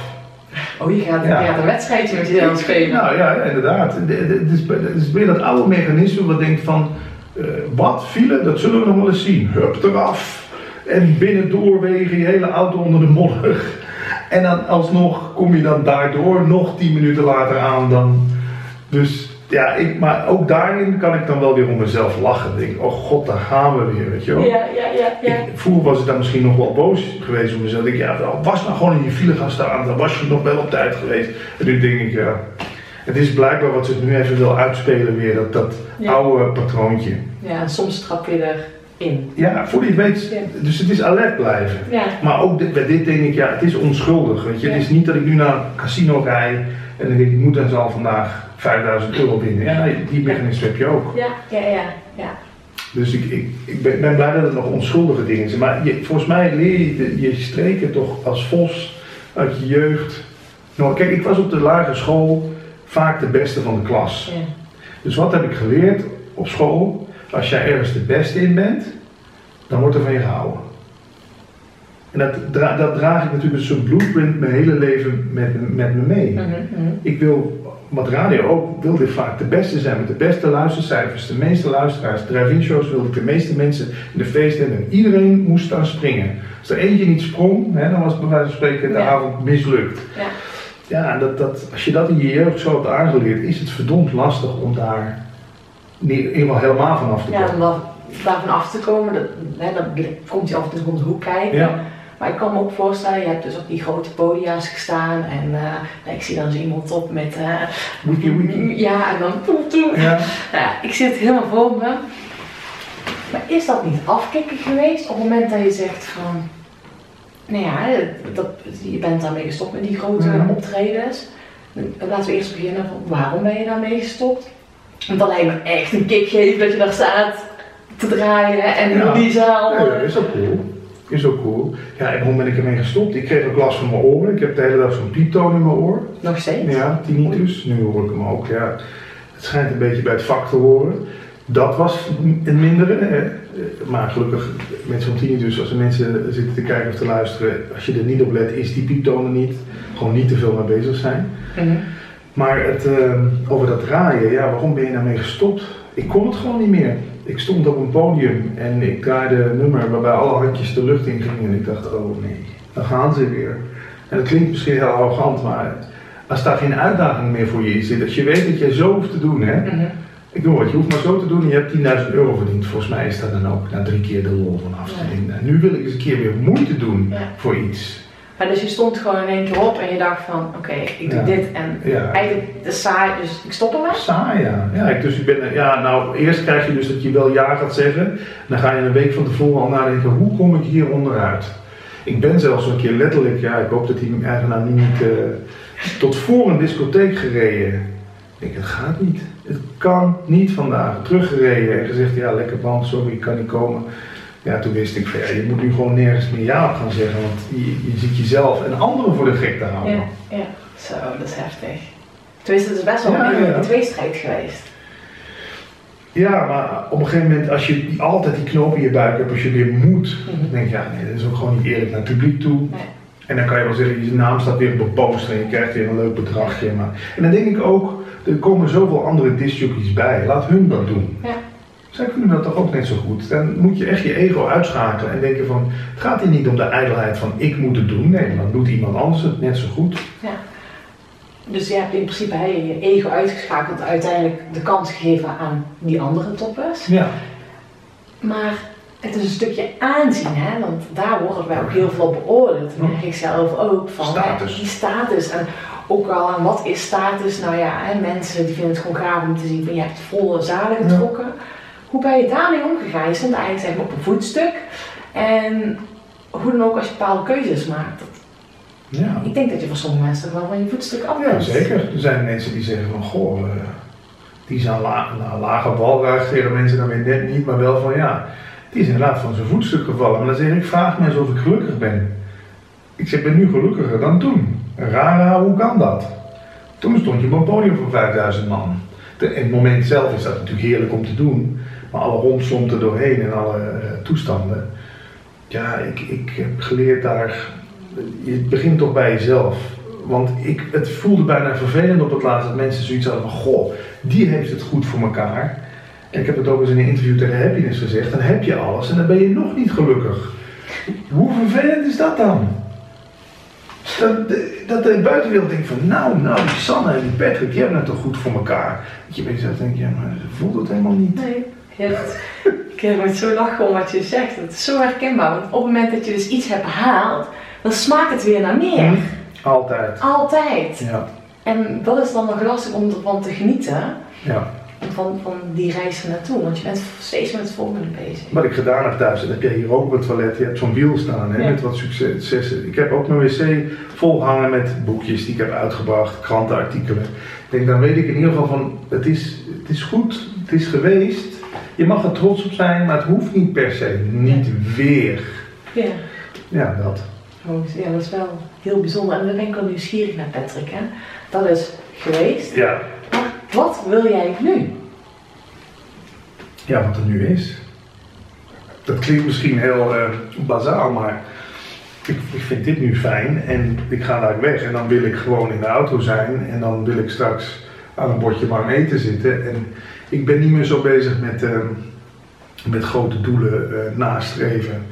Oh, je gaat,
Ja.
je gaat een wedstrijdje met jezelf spelen.
Nou ja, inderdaad. De- de- Het is, is weer dat oude mechanisme wat denkt van, eh, wat, file, dat zullen we nog wel eens zien. Hup, eraf. En binnen doorwegen, je hele auto onder de modder. En dan alsnog kom je dan daardoor nog tien minuten later aan dan. Dus ja, ik, maar ook daarin kan ik dan wel weer om mezelf lachen. Denk, oh god, daar gaan we weer, weet je wel.
Ja, ja, ja, ja.
Ik, vroeger was ik dan misschien nog wel boos geweest op mezelf. Ik denk, ja, was nou gewoon in je file gaan staan, dan was je nog wel op tijd geweest. En nu denk ik, ja, het is blijkbaar wat ze nu even wil uitspelen weer, dat, dat
Ja.
oude patroontje.
Ja, en soms trap je erin.
Ja, voor die weet,
Ja.
dus het is alert blijven.
Ja,
Maar ook dit- bij dit denk ik, ja, het is onschuldig, weet je.
Ja.
Het is niet dat ik nu naar een casino rij en dan denk ik, ik moet dan zal vandaag 5000 euro winnen. Ja, die mechanisme heb je ook.
ja, ja, ja. ja.
Dus ik, ik, ik ben, ben blij dat het nog onschuldige dingen zijn. Maar je, volgens mij leer je de- je streken toch als vos uit je jeugd. Nou, kijk, ik was op de lagere school vaak de beste van de klas.
ja.
Dus wat heb ik geleerd op school? Als jij ergens de beste in bent, dan wordt er van je gehouden. En dat, dra- dat draag ik natuurlijk als een blueprint mijn hele leven met, met me mee.
Mhm, mhm.
Ik wil wat radio ook, wilde ik vaak de beste zijn met de beste luistercijfers, de meeste luisteraars. Drive-in shows wilde ik de meeste mensen in de feesten en iedereen moest daar springen. Als er eentje niet sprong, hè, dan was het bij wijze van spreken de
Ja.
avond mislukt.
Ja.
Ja, dat, dat, als je dat in je jeugd zo hebt aangeleerd, is het verdomd lastig om daar niet, helemaal van af te
Ja,
komen.
om daar- daarvan af te komen, dat, hè, dan komt hij af en toe om de hoek kijken.
Ja.
Maar ik kan me ook voorstellen, je hebt dus op die grote podia's gestaan en eh, nou, ik zie dan zo iemand op met
wiki.
Ja, en dan toe toe.
Ja.
Nou ja, ik zit helemaal voor me. Maar is dat niet afkicken geweest op het moment dat je zegt van, nou ja, dat, je bent daarmee gestopt met die grote
Mhm.
optredens. Laten we eerst beginnen van waarom ben je daarmee gestopt? Want dat lijkt me echt een kick geven dat je daar staat te draaien en
Ja.
die zaal.
Ja, dat is ook cool. Is ook cool. Ja, en waarom ben ik ermee gestopt? Ik kreeg ook last van mijn oren. Ik heb de hele dag zo'n pieptoon in mijn oor.
Nog steeds?
Ja, tinnitus. Nu hoor ik hem ook. Ja, het schijnt een beetje bij het vak te horen. Dat was een mindere. Hè. Maar gelukkig met zo'n tinnitus, als er mensen zitten te kijken of te luisteren, als je er niet op let, is die pieptonen niet. Gewoon niet te veel mee bezig zijn.
Mhm.
Maar het, eh, over dat draaien, ja, waarom ben je daarmee gestopt? Ik kon het gewoon niet meer. Ik stond op een podium en ik draaide een nummer waarbij alle handjes de lucht in gingen. En ik dacht, oh nee, dan gaan ze weer. En dat klinkt misschien heel arrogant, maar als daar geen uitdaging meer voor je in zit, als je weet dat je zo hoeft te doen, hè.
Mhm.
Ik noem wat, je hoeft maar zo te doen en je hebt 10.000 euro verdiend. Volgens mij is dat dan ook na drie keer de lol vanaf.
Ja.
Ik denk, nou, nu wil ik eens een keer weer moeite doen
Ja.
voor iets.
Maar dus je stond gewoon in één keer op en je dacht van, oké, ik doe
Ja.
dit en
Ja.
eigenlijk de saai, dus ik stop ermee.
Saai, ja. ja ik, dus ik ben, ja, nou, eerst krijg je dus dat je wel ja gaat zeggen. Dan ga je een week van tevoren al nadenken, hoe kom ik hier onderuit? Ik ben zelfs een keer letterlijk, ja, ik hoop dat die eigenaar niet, eh, tot voor een discotheek gereden. Ik denk, het gaat niet. Het kan niet vandaag. Teruggereden en gezegd, ja, lekker band, sorry, ik kan niet komen. Ja, toen wist ik van, ja, je moet nu gewoon nergens meer ja op gaan zeggen, want je, je ziet jezelf en anderen voor de gek te houden.
Ja, ja. Zo, dat is heftig. Tenminste, het is best wel
Ja,
een
ja.
tweestrijd geweest.
Ja, maar op een gegeven moment, als je die- altijd die knoop in je buik hebt, als je weer moet,
Mhm.
dan denk je, ja, nee, dat is ook gewoon niet eerlijk naar het publiek toe.
Nee.
En dan kan je wel zeggen, je naam staat weer op een poster en je krijgt weer een leuk bedragje. Maar... En dan denk ik ook, er komen zoveel andere discjockeys bij, laat hun dat doen.
Ja.
Zij kunnen dat toch ook net zo goed. Dan moet je echt je ego uitschakelen en denken van, het gaat hier niet om de ijdelheid van ik moet het doen. Nee, dan doet iemand anders het net zo goed.
Dus je hebt in principe je ego uitgeschakeld, uiteindelijk de kans gegeven aan die andere toppers.
Ja.
Maar het is een stukje aanzien, hè? want daar worden wij ook heel veel op beoordeeld. Dat merk ik zelf ook. Van,
Status.
hè, die status. En ook al aan wat is status? Nou ja, hè, mensen die vinden het gewoon gaaf om te zien van je hebt volle zalen getrokken. Hoe ben je daarmee omgegaan? Je stond eigenlijk zeg maar, op een voetstuk. En hoe dan ook als je bepaalde keuzes maakt.
Ja.
Ik denk dat je voor sommige mensen wel van je voetstuk af
Ja, zeker. Er zijn mensen die zeggen van, goh, eh, die zijn la nou, lage balruig tegen mensen dan weer net niet, maar wel van ja, die is inderdaad van zijn voetstuk gevallen. Maar dan zeg ik, vraag me eens of ik gelukkig ben. Ik zeg, ben nu gelukkiger dan toen. Rara, hoe kan dat? Toen stond je op een podium voor 5000 man. De, in het moment zelf is dat natuurlijk heerlijk om te doen, maar alle romslomp er doorheen en alle eh, toestanden. Ja, ik, ik heb geleerd daar, je begint toch bij jezelf. Want ik, het voelde bijna vervelend op het laatst dat mensen zoiets hadden van, goh, die heeft het goed voor elkaar. En ik heb het ook eens in een interview tegen Happiness gezegd, dan heb je alles en dan ben je nog niet gelukkig. Hoe vervelend is dat dan? Dat dat de buitenwereld denkt van, nou, nou, die Sanne en die Patrick, die hebben het toch goed voor elkaar. Dat je bij jezelf denkt, ja, maar ze voelt het helemaal niet.
Nee, dat- ik moet zo lachen om wat je zegt. Het is zo herkenbaar. Want op het moment dat je dus iets hebt behaald, dan smaakt het weer naar meer.
Hm? Altijd.
Altijd.
Ja,
En dat is dan nog lastig om ervan te genieten.
ja.
Van, van die reis er naartoe. Want je bent steeds met het volgende bezig.
Wat ik gedaan heb thuis, en heb jij hier ook op het toilet, je hebt zo'n wiel staan hè,
Ja.
met wat successen. Ik heb ook mijn wc volgehangen met boekjes die ik heb uitgebracht, krantenartikelen. Ik denk, dan weet ik in ieder geval van, het is, het is goed, het is geweest. Je mag er trots op zijn, maar het hoeft niet per se. Niet weer.
Ja.
Ja, dat.
Ja, dat is wel heel bijzonder. En dan ben ik wel nieuwsgierig naar Patrick. Hè? Dat is geweest.
Ja.
Maar wat wil jij nu?
ja, wat er nu is. Dat klinkt misschien heel eh bazaal, maar ik, ik vind dit nu fijn en ik ga daar weg en dan wil ik gewoon in de auto zijn en dan wil ik straks aan een bordje warm eten zitten. En ik ben niet meer zo bezig met, ehm, met grote doelen uh, nastreven.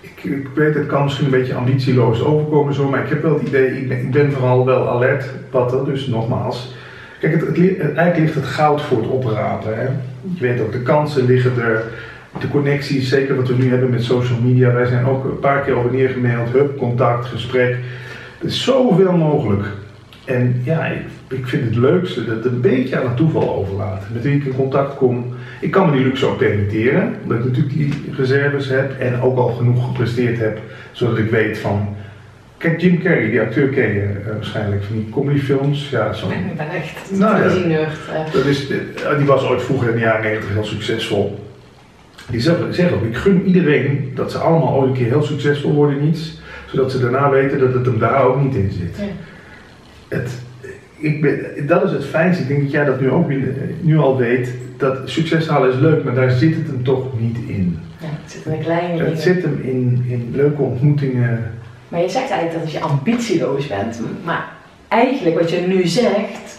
Ik, ik, weet, het kan misschien een beetje ambitieloos overkomen zo, maar ik heb wel het idee, ik ben, ik ben vooral wel alert, wat er, dus nogmaals. Kijk, het, het, eigenlijk ligt het goud voor het oprapen. Hè? Je weet ook, de kansen liggen er, de connecties, zeker wat we nu hebben met social media. Wij zijn ook een paar keer over neergemaild, hup, contact, gesprek. Er is zoveel mogelijk. En ja, ik, ik vind het leukste dat het een beetje aan het toeval overlaten. Met wie ik in contact kom. Ik kan me die luxe ook permitteren, omdat ik natuurlijk die reserves heb en ook al genoeg gepresteerd heb, zodat ik weet van. Kijk, Jim Carrey, die acteur ken je uh, waarschijnlijk van die comedyfilms. Ja,
zo. Ik ben echt
nou, ja, dat is, eh, Die was ooit vroeger in de jaren 90 heel succesvol. Die zegt ook, ik gun iedereen dat ze allemaal ooit een keer heel succesvol worden in iets, zodat ze daarna weten dat het hem daar ook niet in zit. Ja. Het, ik ben, dat is het fijnste. Ik denk dat jij dat nu ook nu al weet. Dat succes halen is leuk, maar daar zit het hem toch niet in.
Ja, het zit in kleine dingen.
Het zit hem in, in leuke ontmoetingen.
Maar je zegt eigenlijk dat als je ambitieloos bent, maar eigenlijk wat je nu zegt,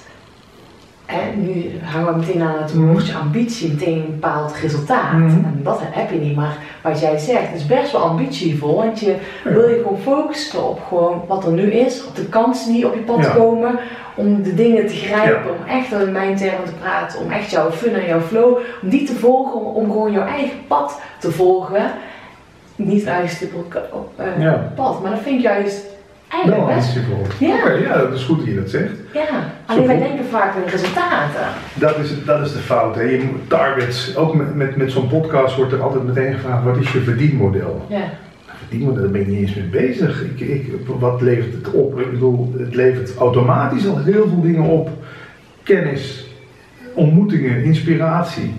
hè, nu hangen we meteen aan het woordje ambitie, meteen een bepaald resultaat. Mhm. En dat heb je niet, maar wat jij zegt is best wel ambitievol, want je wil je gewoon focussen op gewoon wat er nu is, op de kansen die op je pad komen, om de dingen te grijpen, om echt in mijn termen te praten, om echt jouw fun en jouw flow, om die te volgen, om, gewoon jouw eigen pad te volgen. Niet eigen uh, pad, maar dat vind ik juist
Eigenlijk wel. Ja. Oké, ja, dat is goed dat je dat zegt.
Ja, alleen wij denken vaak aan resultaten.
Dat is, dat is de fout. Hè. Je moet targets, ook met, met, met zo'n podcast wordt er altijd meteen gevraagd: wat is je verdienmodel? Ja. Nou, verdienmodel, daar ben ik niet eens mee bezig. Ik, ik, wat levert het op? Ik bedoel, het levert automatisch al heel veel dingen op: kennis, ontmoetingen, inspiratie.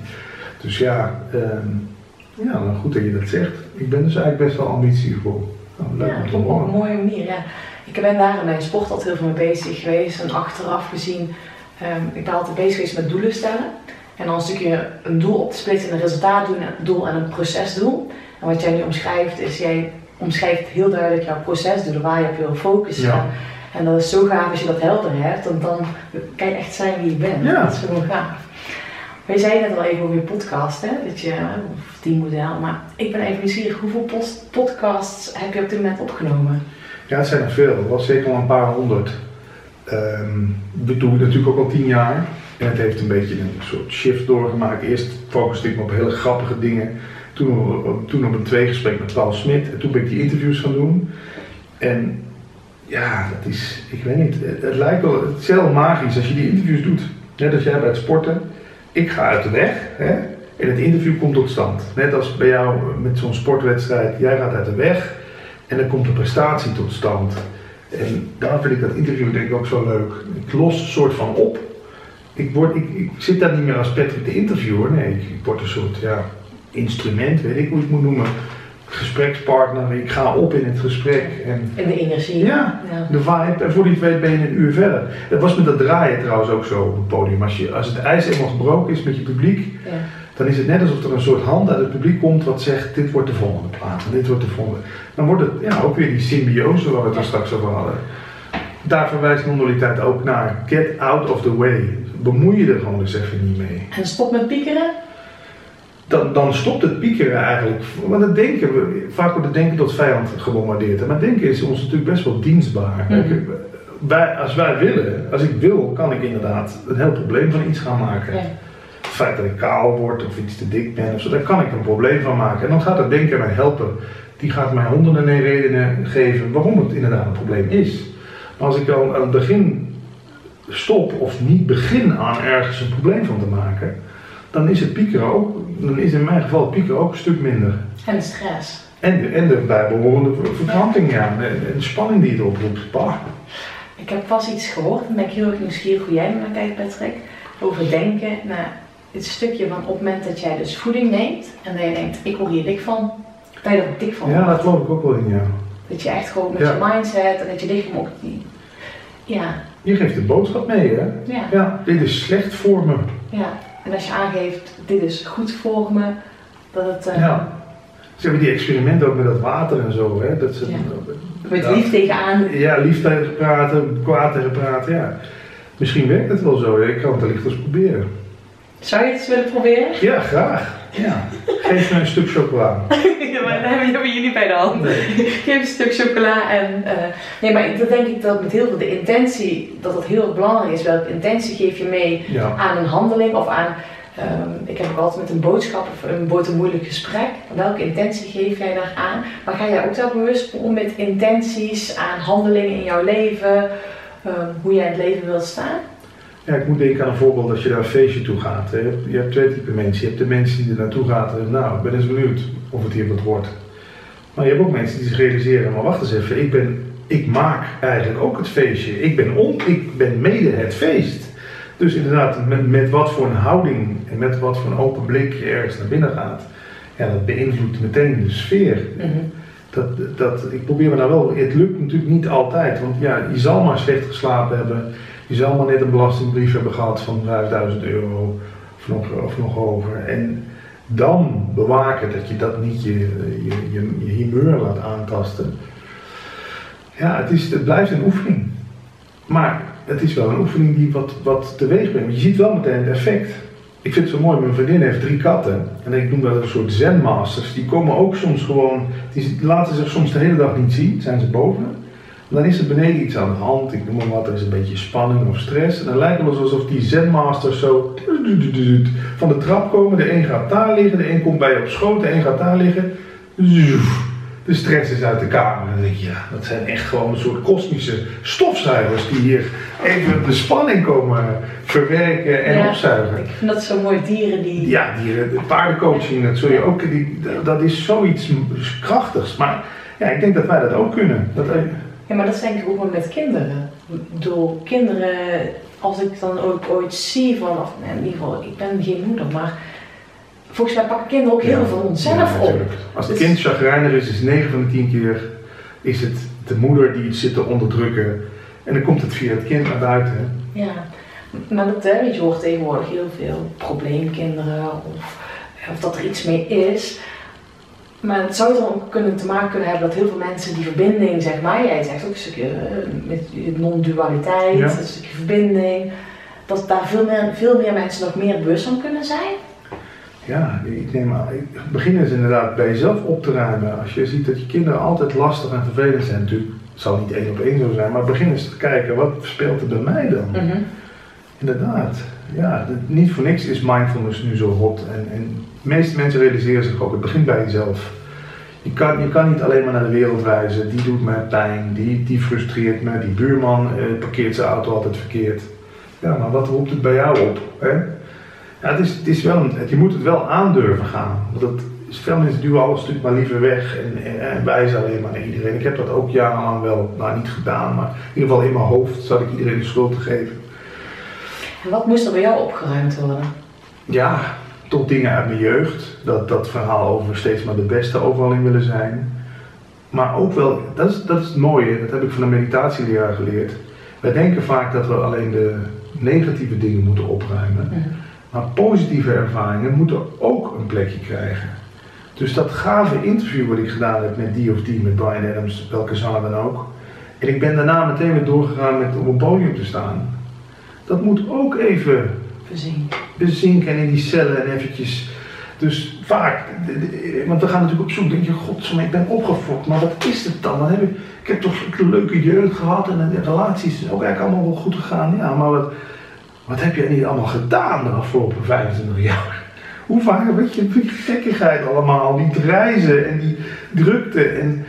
Dus ja, um, ja nou goed dat je dat zegt. Ik ben dus eigenlijk best wel ambitievol.
Oh, ja, op een mooie manier. Ja. Ik ben daar in mijn sport altijd heel veel mee bezig geweest en achteraf gezien, um, ik ben altijd bezig geweest met doelen stellen. En dan een stukje een doel op te splitsen in een resultaatdoel en een procesdoel. En wat jij nu omschrijft, is jij omschrijft heel duidelijk jouw procesdoelen, waar je op wil focussen. Ja. En dat is zo gaaf als je dat helder hebt, want dan kan je echt zijn wie je bent. Ja. Dat is gewoon gaaf. Wij zeiden net al even over je podcast, hè? Dat je, of die model. Maar ik ben even nieuwsgierig, hoeveel podcasts heb je op dit moment opgenomen?
Ja, het zijn er veel. Het was zeker al een paar honderd. Um, dat doe ik natuurlijk ook al tien jaar. En het heeft een beetje een soort shift doorgemaakt. Eerst focuste ik me op hele grappige dingen. Toen, toen op een tweegesprek met Paul Smit. En toen ben ik die interviews gaan doen. En ja, dat is, ik weet niet, het, het lijkt wel, het is heel magisch als je die interviews doet. Net als jij bij het sporten ik ga uit de weg hè, en het interview komt tot stand. Net als bij jou met zo'n sportwedstrijd, jij gaat uit de weg en dan komt de prestatie tot stand. En daarom vind ik dat interview denk ik ook zo leuk. Ik los een soort van op. Ik, word, ik, ik zit daar niet meer als Patrick de interviewer, nee, ik, word een soort ja, instrument, weet ik hoe ik het moet noemen gesprekspartner. Ik ga op in het gesprek. En,
en de energie.
Ja, de vibe. En voor die twee ben je een uur verder. Dat was met dat draaien trouwens ook zo op het podium. Als, je, als het ijs eenmaal gebroken is met je publiek, ja. dan is het net alsof er een soort hand uit het publiek komt wat zegt: Dit wordt de volgende plaat, dit wordt de volgende. Dan wordt het ja, ook weer die symbiose waar we het er straks over hadden. Daar verwijst non-dualiteit ook naar. Get out of the way. Bemoei je er gewoon eens even niet mee.
En stop met piekeren?
Dan, dan stopt het piekeren eigenlijk. Want het denken, vaak wordt het denken tot vijand gebombardeerd. Maar denken is ons natuurlijk best wel dienstbaar. Mhm. wij, als wij willen, als ik wil, kan ik inderdaad een heel probleem van iets gaan maken. Ja. Het feit dat ik kaal word of iets te dik ben of zo, daar kan ik een probleem van maken. En dan gaat het denken mij helpen. Die gaat mij honderden redenen geven waarom het inderdaad een probleem is. Maar als ik dan aan het begin stop of niet begin aan ergens een probleem van te maken, dan is het piekeren ook, dan is in mijn geval het piekeren ook een stuk minder.
En de stress.
En de, en de bijbehorende verkramping, ja. En de spanning die het oproept. Bah.
Ik heb pas iets gehoord, en ben ik heel erg nieuwsgierig hoe jij naar kijkt, Patrick. Over denken naar het stukje van op het moment dat jij dus voeding neemt en dat je denkt, ik word hier dik van, dat je er dik van
Ja, dat geloof ik ook wel in, ja.
Dat je echt gewoon met je mindset en dat je lichaam ook die, ja.
Je geeft de boodschap mee, hè? Ja. ja. Dit is slecht voor me.
Ja. En als je aangeeft, dit is goed voor me, dat het... Uh,
ja. Ze hebben die experimenten ook met dat water en zo, hè. Dat ze,
Met lief tegenaan.
Ja, lief tegen praten, kwaad tegen praten, ja. Misschien werkt het wel zo. Ik kan het wellicht eens proberen.
Zou je het eens willen proberen?
Ja, graag. Ja. Geef me een stuk chocola.
ja, maar dan hebben hebben jullie bij de hand.
Nee.
Geef een stuk chocola en... eh, nee, maar dan denk ik dat met heel veel de intentie, dat het heel erg belangrijk is. Welke intentie geef je mee
Ja.
aan een handeling of aan... ehm, ik heb ook altijd met een boodschap of een wordt een moeilijk gesprek. Welke intentie geef jij daar aan? Maar ga jij ook daar bewust om met intenties aan handelingen in jouw leven? ehm, hoe jij in het leven wilt staan?
Ja, ik moet denken aan een voorbeeld als je naar een feestje toe gaat. hè. Je hebt, twee typen mensen. Je hebt de mensen die er naartoe gaan en nou, ik ben eens benieuwd of het hier wat wordt. Maar je hebt ook mensen die zich realiseren, maar wacht eens even, ik, ben, ik maak eigenlijk ook het feestje. Ik ben, on, ik ben mede het feest. Dus inderdaad, met, met wat voor een houding en met wat voor een open blik je ergens naar binnen gaat, ja, dat beïnvloedt meteen de sfeer. Dat, dat, ik probeer me nou wel, het lukt natuurlijk niet altijd, want ja, je zal maar slecht geslapen hebben, je zal maar net een belastingbrief hebben gehad van 5000 euro of nog, of nog over. En dan bewaken dat je dat niet je, je, je, je humeur laat aantasten. Ja, het, is, het blijft een oefening. Maar het is wel een oefening die wat, wat teweeg brengt. Je ziet wel meteen het effect. Ik vind het zo mooi, mijn vriendin heeft drie katten. En ik noem dat een soort zenmasters. Die komen ook soms gewoon, die laten zich soms de hele dag niet zien, zijn ze boven. Dan is er beneden iets aan de hand, ik noem maar wat, er is een beetje spanning of stress. En dan lijkt het alsof die zenmasters zo van de trap komen. De een gaat daar liggen, de een komt bij je op schoot, de een gaat daar liggen. De stress is uit de kamer. En dan denk je, ja, dat zijn echt gewoon een soort kosmische stofzuigers die hier even de spanning komen verwerken en
Ja.
opzuigen.
Ik vind dat zo mooi, dieren die...
Ja, die eh, paardencoaching, dat zul je ook, die, dat is zoiets krachtigs. Maar ja, ik denk dat wij dat ook kunnen. Dat,
Ja, maar dat denk ik ook wel met kinderen. Bedoel, kinderen, als ik dan ook ooit zie van, of nee, in ieder geval, ik ben geen moeder, maar volgens mij pakken kinderen ook heel
ja,
veel van onszelf
ja,
op.
Als het
Dus-
kind chagrijnig is, is 9 van de 10 keer is het de moeder die het zit te onderdrukken. En dan komt het via het kind naar buiten.
Ja, maar dat, weet je, hoort tegenwoordig heel veel probleemkinderen of, of dat er iets mee is. Maar het zou dan kunnen te maken kunnen hebben dat heel veel mensen die verbinding, zeg maar, jij zegt ook een stukje eh, met non-dualiteit,
Ja.
een stukje verbinding, dat daar veel meer, veel meer mensen nog meer bewust van kunnen zijn.
Ja, ik neem aan. Begin eens inderdaad bij jezelf op te ruimen. Als je ziet dat je kinderen altijd lastig en vervelend zijn, natuurlijk, het zal niet één op één zo zijn, maar begin eens te kijken, wat speelt er bij mij dan? Inderdaad, ja, niet voor niks is mindfulness nu zo hot. En, en de meeste mensen realiseren zich ook, het begint bij jezelf. Je kan, je kan niet alleen maar naar de wereld reizen, die doet mij pijn, die, die frustreert me, die buurman eh, parkeert zijn auto altijd verkeerd. Ja, maar wat roept het bij jou op? Hè? Ja, het is, het is wel een, het- je moet het wel aandurven gaan. Want dat, is- veel mensen duwen alles natuurlijk maar liever weg en, en, en wijzen alleen maar naar iedereen. Ik heb dat ook jarenlang wel, nou niet gedaan, maar in ieder geval in mijn hoofd zat ik iedereen de schuld te geven.
En wat moest er bij jou opgeruimd worden?
Ja, tot dingen uit mijn jeugd. Dat, dat verhaal over steeds maar de beste overal in willen zijn. Maar ook wel, dat is, dat is het mooie, dat heb ik van een meditatieleraar geleerd. Wij denken vaak dat we alleen de negatieve dingen moeten opruimen. Maar positieve ervaringen moeten ook een plekje krijgen. Dus dat gave interview wat ik gedaan heb met die of die, met Brian Adams, welke zanger dan ook. En ik ben daarna meteen weer doorgegaan met op een podium te staan. Dat moet ook even
Voorzien.
Bezinken en in die cellen en eventjes. Dus vaak, want we gaan natuurlijk op zoek, denk je, god, ik ben opgefokt, maar wat is het dan? dan heb ik, heb toch een leuke jeugd gehad en de relaties zijn ook eigenlijk allemaal wel goed gegaan. Ja, maar wat, wat heb je niet allemaal gedaan de afgelopen 25 jaar? Hoe vaak, weet je, die gekkigheid allemaal, die reizen en die drukte. En,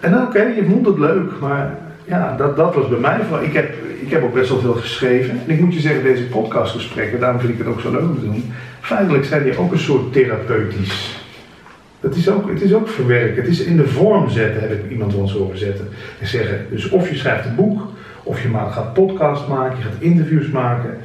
en oké, je vond het leuk, maar ja, dat, dat was bij mij vooral. Ik heb, ik heb ook best wel veel geschreven. En ik moet je zeggen, deze podcastgesprekken, daarom vind ik het ook zo leuk om te doen. Feitelijk zijn die ook een soort therapeutisch. Dat is ook, het is ook verwerken. Het is in de vorm zetten, heb ik iemand eens horen zetten. En zeggen, dus of je schrijft een boek, of je gaat podcast maken, je gaat interviews maken.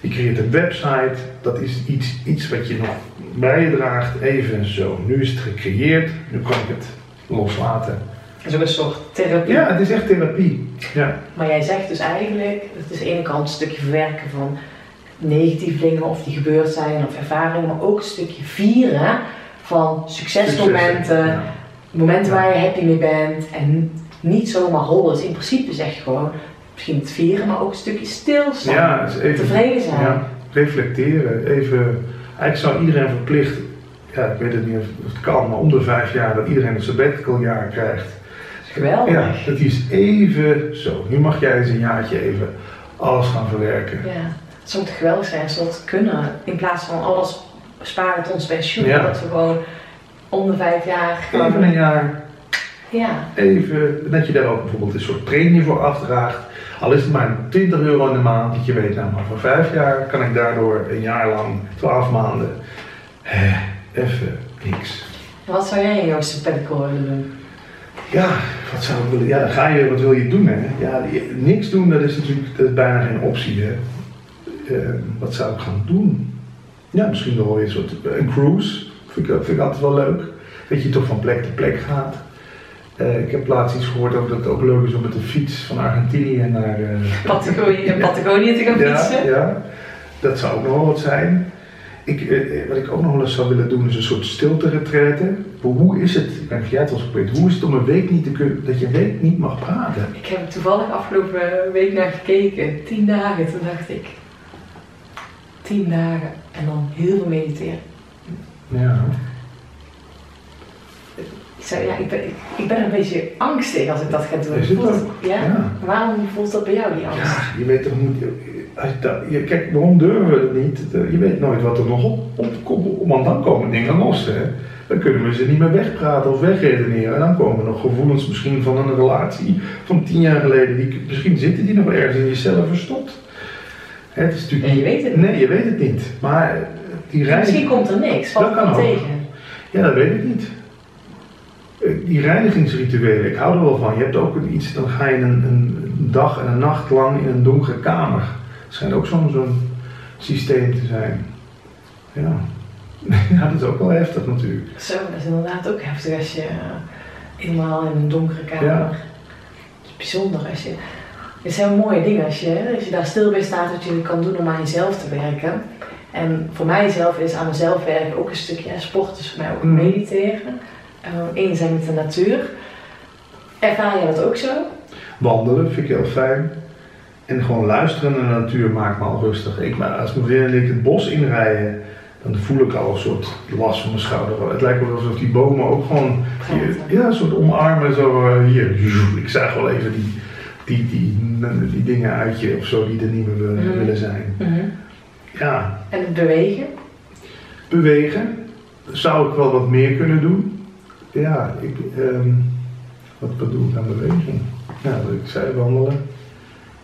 Je creëert een website. Dat is iets, iets wat je nog bij je draagt. Even zo. Nu is het gecreëerd. Nu kan ik het loslaten.
Dat is ook een soort therapie.
Ja, het is echt therapie. Ja.
Maar jij zegt dus eigenlijk, het is aan de ene kant een stukje verwerken van negatieve dingen of die gebeurd zijn of ervaringen, maar ook een stukje vieren van succesmomenten,
ja.
momenten waar je happy mee bent en niet zomaar hollen. Dus in principe zeg je gewoon, misschien het vieren, maar ook een stukje stilstaan.
Ja, dus even,
Tevreden zijn.
Ja, reflecteren. Even, eigenlijk zou iedereen verplicht, ja, ik weet het niet of het kan, maar om de vijf jaar dat iedereen een sabbatical jaar krijgt.
Geweldig.
Ja, dat is even zo. Nu mag jij eens een jaartje even alles gaan verwerken.
Ja, het zou toch geweldig zijn als we dat kunnen. In plaats van alles sparen tot ons pensioen.
Ja.
Dat we gewoon om de vijf jaar
Even een
gewoon...
jaar,
Ja,
even, dat je daar ook bijvoorbeeld een soort premie voor afdraagt. Al is het maar 20 euro in de maand, dat je weet, nou maar voor vijf jaar kan ik daardoor een jaar lang, 12 maanden, hè, even niks.
wat zou jij in jouw sabbatical willen doen?
Ja, wat zou ik willen? Ja, dan ga je, wat wil je doen hè? Ja, niks doen, dat is natuurlijk dat is bijna geen optie hè. Eh, wat zou ik gaan doen? Ja, misschien wel weer een soort, een cruise, vind ik, vind ik altijd wel leuk. Dat je toch van plek te plek gaat. Eh, ik heb laatst iets gehoord over dat het ook leuk is om met de fiets van Argentinië naar... eh,
Patagonië, Patagonië te gaan
ja,
fietsen?
ja, dat zou ook nog wel wat zijn. Ik, eh, eh, wat ik ook nog wel eens zou willen doen is een soort stilte-retraite. Hoe- Hoe is het, ik ben jij het al geprobeerd, hoe is het om een week niet te kunnen, dat je een week niet mag praten?
Ik heb toevallig afgelopen week naar gekeken. Tien dagen. Toen dacht ik... Tien dagen. En dan heel veel mediteren.
Ja.
Ik zei, ja, ik ben, ik, ik ben een beetje angstig als ik dat ga doen.
Is het
Voelt
ook?
ja?
Ja.
Waarom voelt dat bij jou, die angst?
Ja, je weet toch niet. Als je dat, je, kijk, waarom durven we het niet? Je weet nooit wat er nog op, op, Want dan komen dingen los. Hè? Dan kunnen we ze niet meer wegpraten of wegredeneren. En dan komen nog gevoelens misschien van een relatie van tien jaar geleden. Die, misschien zitten die nog ergens in jezelf verstopt. Hè, het is natuurlijk
Ja, je weet het niet.
Nee, je weet het niet. Maar eh, die reis.
Misschien komt er niks. Valt
Dat kan
tegen.
Ja, dat weet ik niet. Eh, Die reinigingsrituelen, ik hou er wel van. Je hebt ook iets, dan ga je een, een dag en een nacht lang in een donkere kamer. Het schijnt ook zo'n zo'n systeem te zijn. Ja. ja, dat is ook wel heftig natuurlijk.
Zo, dat is inderdaad ook heftig als je eh, helemaal in een donkere kamer.
Ja.
Het is bijzonder als je. Het zijn mooie dingen als je, als je daar stil bij staat wat je kan doen om aan jezelf te werken. En voor mijzelf is aan mezelf werken ook een stukje sport, dus voor mij ook
Mm.
mediteren. Uh, Eén zijn met de natuur. Ervaar je dat ook zo?
Wandelen vind ik heel fijn. En gewoon luisteren naar de natuur maakt me al rustig. Ik, maar als mijn vriendin en ik het bos inrijden, dan voel ik al een soort last van mijn schouder. Het lijkt wel alsof die bomen ook gewoon hier, ja, een soort omarmen. Zo eh, hier, ik zag wel even die, die, die, die dingen uit je of zo die er niet meer willen,
Mhm.
willen zijn. Ja,
En het bewegen?
bewegen zou ik wel wat meer kunnen doen. Ja, ik, ehm, wat, wat doe ik aan beweging? Ja, wat ik zei, wandelen.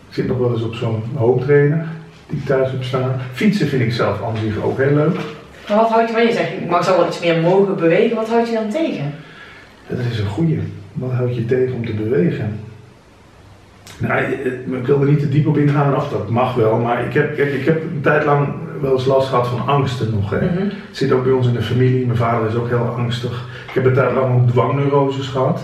Ik zit nog wel eens op zo'n hooptrainer die ik thuis heb staan. Fietsen vind ik zelf aan zich ook heel leuk.
Maar wat houd je van je zegt, ik mag zou wel iets meer mogen bewegen, wat houd je dan tegen?
Dat is een goeie. Wat houd je tegen om te bewegen? Nou, eh, ik wil er niet te diep op ingaan, of dat mag wel, maar ik heb, kijk, ik heb een tijd lang wel eens last gehad van angsten nog. Hè.
Mhm.
Het zit ook bij ons in de familie, mijn vader is ook heel angstig. Ik heb een tijd lang ook dwangneuroses gehad.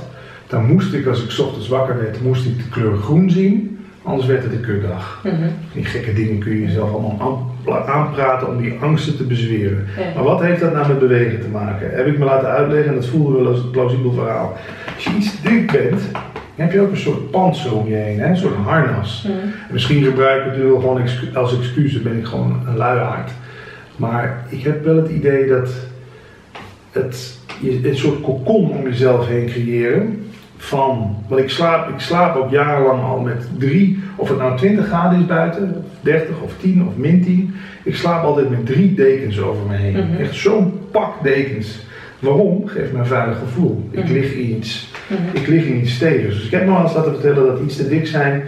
Dan moest ik, als ik 's ochtends wakker werd, moest ik de kleur groen zien, anders werd het een kutdag.
Mhm.
Die gekke dingen kun je jezelf allemaal aan- aanpraten om die angsten te bezweren.
Ja.
Maar wat heeft dat nou met bewegen te maken? Heb ik me laten uitleggen en dat voelde wel als een plausibel verhaal. Als je iets dik bent, dan heb je ook een soort panzer om je heen, hè? een soort harnas.
Mhm.
Misschien gebruik ik het wel gewoon als excuus, ben ik gewoon een luiaard. Maar ik heb wel het idee dat het je een soort kokon om jezelf heen creëren. Van, want ik slaap, ik slaap ook jarenlang al met drie, of het nou 20 graden is buiten, of 30 of 10 of min 10. Ik slaap altijd met drie dekens over me heen.
Mhm.
Echt zo'n pak dekens. Waarom? Geeft me een veilig gevoel. Ik
Mhm.
lig in iets
Mhm.
ik lig in iets stevigs. Dus ik heb me al eens laten vertellen dat iets te dik zijn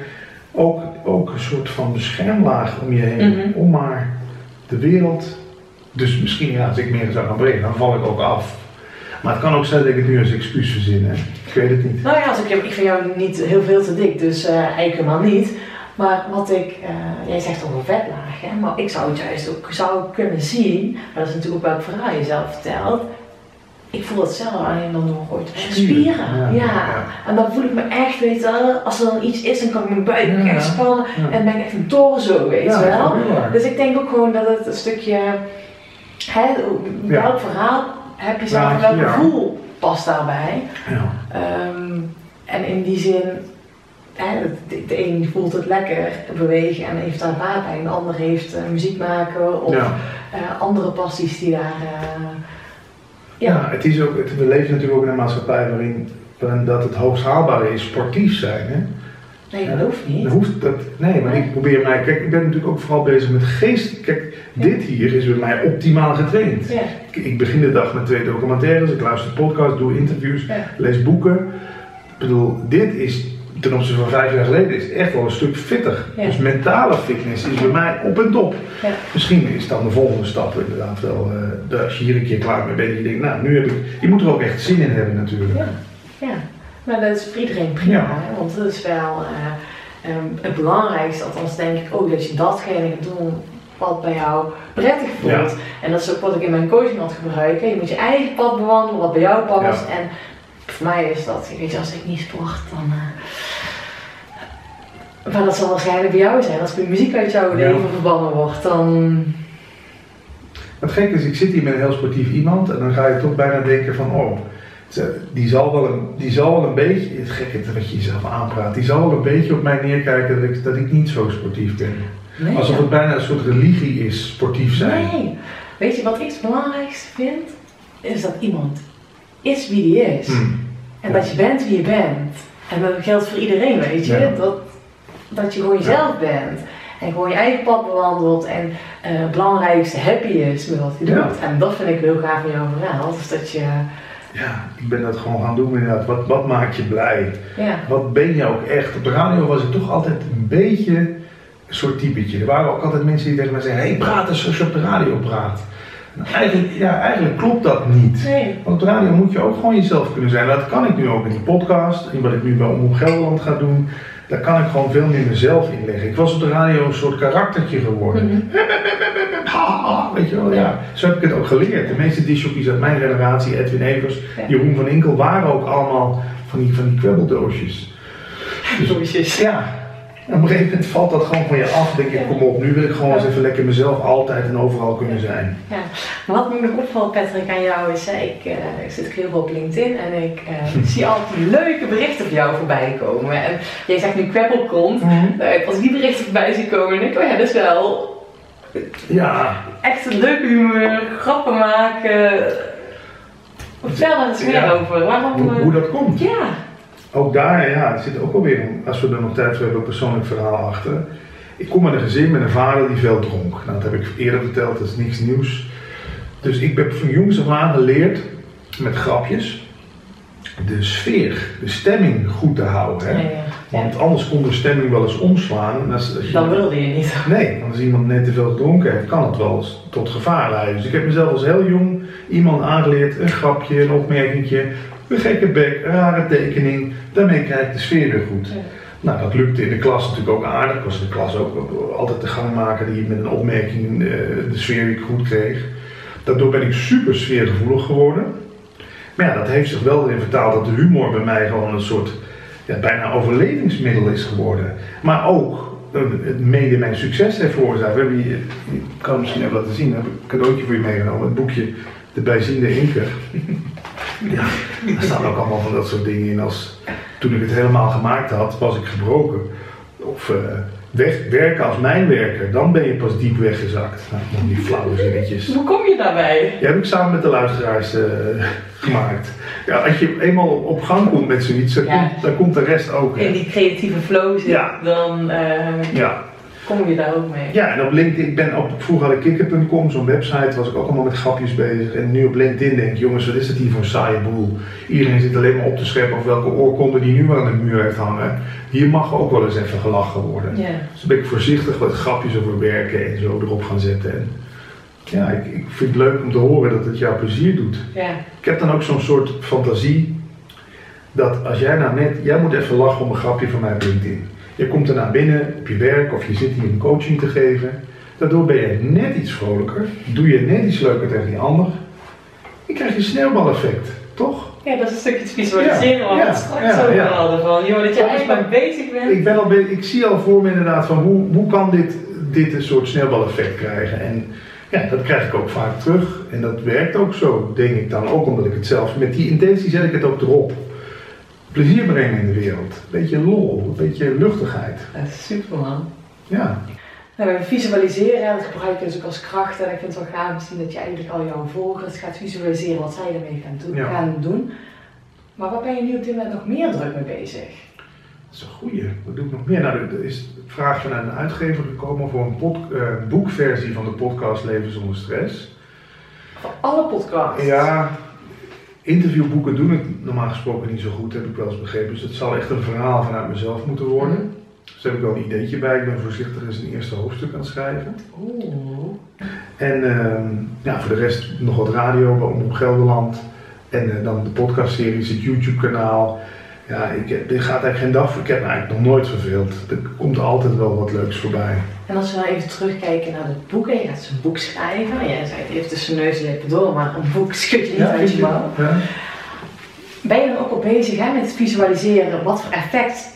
ook, ook een soort van beschermlaag om je heen.
Mhm.
Om maar de wereld. Dus misschien ja, als ik meer zou gaan brengen, dan val ik ook af. Maar het kan ook zijn dat ik het nu als excuus verzin. Hè? Ik weet het niet.
Nou ja, als ik, ik vind jou niet heel veel te dik, dus eh eigenlijk helemaal niet. Maar wat ik, eh, jij zegt over vetlaag, hè, maar ik zou het juist ook zou kunnen zien, maar dat is natuurlijk ook welk verhaal je zelf vertelt. Ik voel het zelf alleen dan nog ooit
Spieren, ja,
Ja,
ja.
En dan voel ik me echt, weet je als er dan iets is, dan kan ik mijn buik
Ja,
echt spannen en ben ik echt een torzo, weet je
dat
wel. Dus ik denk ook gewoon dat het een stukje, hè, welk verhaal heb je zelf, welk gevoel past daarbij. Ehm, en in die zin hè, de, de een voelt het lekker bewegen en heeft daar baat bij. En de ander heeft eh, muziek maken of eh, andere passies die daar... eh,
Ja, het is ook, het, we leven natuurlijk ook in een maatschappij waarin, waarin dat het hoogst haalbare is sportief zijn. Hè?
nee, dat hoeft niet.
Hoeft dat, nee, maar ik probeer mij, kijk, ik ben natuurlijk ook vooral bezig met geest. Kijk, dit hier is bij mij optimaal getraind.
Ja,
Ik, ik begin de dag met twee documentaires, ik luister podcasts, doe interviews,
ja.
lees boeken. Ik bedoel, dit is ten opzichte van vijf jaar geleden is echt wel een stuk fitter.
Ja.
Dus mentale fitness is bij mij op en top.
Ja.
Misschien is dan de volgende stap inderdaad wel, eh, als je hier een keer klaar mee bent, dat je denkt, nou, nu heb ik, je moet er ook echt zin in hebben natuurlijk.
Ja, ja. Maar dat is voor iedereen prima, hè? want dat is wel eh, ehm, het belangrijkste. Althans denk ik ook dat je datgene gaat doen wat bij jou prettig voelt. En dat is ook wat ik in mijn coaching had gebruikt. hè. Je moet je eigen pad bewandelen, wat bij jou past. En voor mij is dat, weet je, als ik niet sport, dan... eh, maar dat zal waarschijnlijk bij jou zijn. Als de muziek uit jouw
Ja.
leven verbannen wordt, dan...
Het gekke is, ik zit hier met een heel sportief iemand en dan ga je toch bijna denken van, oh, die zal wel een, die zal wel een beetje, het gekke is wat je jezelf aanpraat, die zal wel een beetje op mij neerkijken dat ik, dat ik niet zo sportief ben.
Nee,
Alsof
ja.
het bijna een soort religie is, sportief zijn.
Nee. Weet je wat ik het belangrijkste vind? Is dat iemand is wie die is.
Hmm.
En dat je bent wie je bent. En dat geldt voor iedereen, weet je.
Ja.
Dat, dat je gewoon jezelf bent. En gewoon je eigen pad bewandelt. En eh, het belangrijkste happy is met wat je doet. En dat vind ik heel gaaf van jouw verhaal. Dus dat je,
Ja, ik ben dat gewoon gaan doen inderdaad. Wat, wat maakt je blij?
ja.
Wat ben je ook echt? Op de radio was ik toch altijd een beetje een soort typetje. Er waren ook altijd mensen die tegen mij zeiden, hé hey, praat eens zoals je op de radio praat. En eigenlijk, ja, eigenlijk klopt dat niet.
Nee.
Want op de radio moet je ook gewoon jezelf kunnen zijn. Dat kan ik nu ook in die podcast, in wat ik nu bij Omroep Gelderland ga doen. Daar kan ik gewoon veel meer mezelf inleggen. Ik was op de radio een soort karaktertje geworden. Ha, ha, Weet je wel, ja. Zo heb ik het ook geleerd. De meeste discjockeys uit mijn generatie, Edwin Evers,
Ja.
Jeroen van Inkel, waren ook allemaal van die, van die kwebeldoosjes.
Doosjes.
Ja, en op een gegeven moment valt dat gewoon van je af. Denk ik, kom op, nu wil ik gewoon eens even lekker mezelf altijd en overal kunnen zijn.
Ja, maar wat me nog opvalt, Patrick, aan jou is, hè, ik, eh, ik zit ook heel veel op LinkedIn en ik eh, zie altijd leuke berichten van jou voorbij komen. En jij zegt nu kwebbelkont. Nou, als ik die berichten voorbij zie komen, denk ik, oh ja, dat is wel
Ja,
echt een leuke humor, grappen maken. Vertel er eens meer
Ja.
over. Waarom?
hoe,
eh,
hoe dat komt.
ja,
Ook daar, ja, het zit ook alweer, als we er nog tijd voor hebben, een persoonlijk verhaal achter. Ik kom uit een gezin met een vader die veel dronk. Nou, dat heb ik eerder verteld, dat is niks nieuws. Dus ik heb van jongs af aan geleerd, met grapjes, de sfeer, de stemming goed te houden. Hè?
ja, ja. Ja.
Want anders kon de stemming wel eens omslaan. Als, als je-
Dan wilde je niet.
Nee, want als iemand net te veel gedronken heeft, kan het wel eens tot gevaar leiden. Dus ik heb mezelf als heel jong iemand aangeleerd, een grapje, een opmerkingje, een gekke bek, een rare tekening. Daarmee krijg ik de sfeer weer goed.
Ja.
Nou, dat lukte in de klas natuurlijk ook aardig. Ik was in de klas ook altijd de gangmaker die met een opmerking eh, de sfeer weer goed kreeg. Daardoor ben ik super sfeergevoelig geworden. Maar ja, dat heeft zich wel erin vertaald dat de humor bij mij gewoon een soort ja, bijna overlevingsmiddel is geworden. Maar ook eh, het mede mijn succes heeft veroorzaakt. We hebben hier, ik kan het misschien even laten zien, ik heb een cadeautje voor je meegenomen. Het boekje De Bijziende Inker. ja, daar staan ook allemaal van dat soort dingen in als toen ik het helemaal gemaakt had, was ik gebroken. Of eh, weg, werken als mijnwerker, dan ben je pas diep weggezakt. Nou, die flauwe zinnetjes.
Hoe kom je daarbij?
Die heb ik samen met de luisteraars eh, gemaakt. Ja, als je eenmaal op gang komt met zoiets, dan,
Ja.
komt, dan komt de rest ook.
In die creatieve flow zit,
Ja.
dan eh,
Ja.
Kom je daar ook mee.
ja, en op LinkedIn, ik ben op, vroeger had ik kikker.com, zo'n website, was ik ook allemaal met grapjes bezig. En nu op LinkedIn denk ik, jongens, wat is het hier voor een saaie boel? Iedereen zit alleen maar op te scheppen of welke oorkonde die nu maar aan de muur heeft hangen. Hier mag ook wel eens even gelachen worden. Dus dan ben ik voorzichtig wat grapjes over werken en zo erop gaan zetten. En ja, ik, ik vind het leuk om te horen dat het jou plezier doet. Ik heb dan ook zo'n soort fantasie dat als jij nou net, jij moet even lachen om een grapje van mij op LinkedIn. Je komt er naar binnen op je werk of je zit hier een coaching te geven. Daardoor ben je net iets vrolijker, doe je net iets leuker tegen die ander. Je krijgt een sneeuwbaleffect, toch?
Ja, dat is een stukje het visualiseren
Ja,
we
ja,
straks
ja,
over
ja.
hadden. Van, joh, dat je eigenlijk
maar-
bezig bent.
Ik, ben al ik zie al voor me inderdaad van hoe, hoe kan dit, dit een soort sneeuwbaleffect krijgen. En ja, dat krijg ik ook vaak terug. En dat werkt ook zo, denk ik dan. Ook omdat ik het zelf, met die intentie zet ik het ook erop. Plezier brengen in de wereld. Een beetje lol, een beetje luchtigheid.
Dat is super man.
Ja.
Nou, we visualiseren, dat gebruiken dus ook als kracht. En ik vind het wel gaaf te zien dat je eigenlijk al jouw volgers gaat visualiseren wat zij ermee gaan doen.
Ja.
Gaan doen. Maar waar ben je nu op dit moment nog meer druk mee bezig?
Dat is een goeie. Wat doe ik nog meer? Nou, er is een vraag van een uitgever gekomen voor een pod- eh, boekversie van de podcast Leven zonder stress.
Voor alle podcasts.
Ja, interviewboeken doen het normaal gesproken niet zo goed, heb ik wel eens begrepen. Dus het zal echt een verhaal vanuit mezelf moeten worden.
Mhm.
Dus daar heb ik wel een ideetje bij. Ik ben voorzichtig eens een eerste hoofdstuk aan het schrijven.
Oeh.
En ehm, ja, voor de rest nog wat radio bij Omroep Gelderland. En eh, dan de podcastseries, het YouTube-kanaal. Ja, ik, heb- er gaat eigenlijk geen dag voor. Ik heb me eigenlijk nog nooit verveeld. Er komt altijd wel wat leuks voorbij.
En als we nou even terugkijken naar het boek, en je gaat een boek schrijven. En jij zei het even tussen neus en lippen door, maar een boek schud je niet uit je mouw.
Ja.
Ben je dan ook al bezig hè, met visualiseren wat voor effect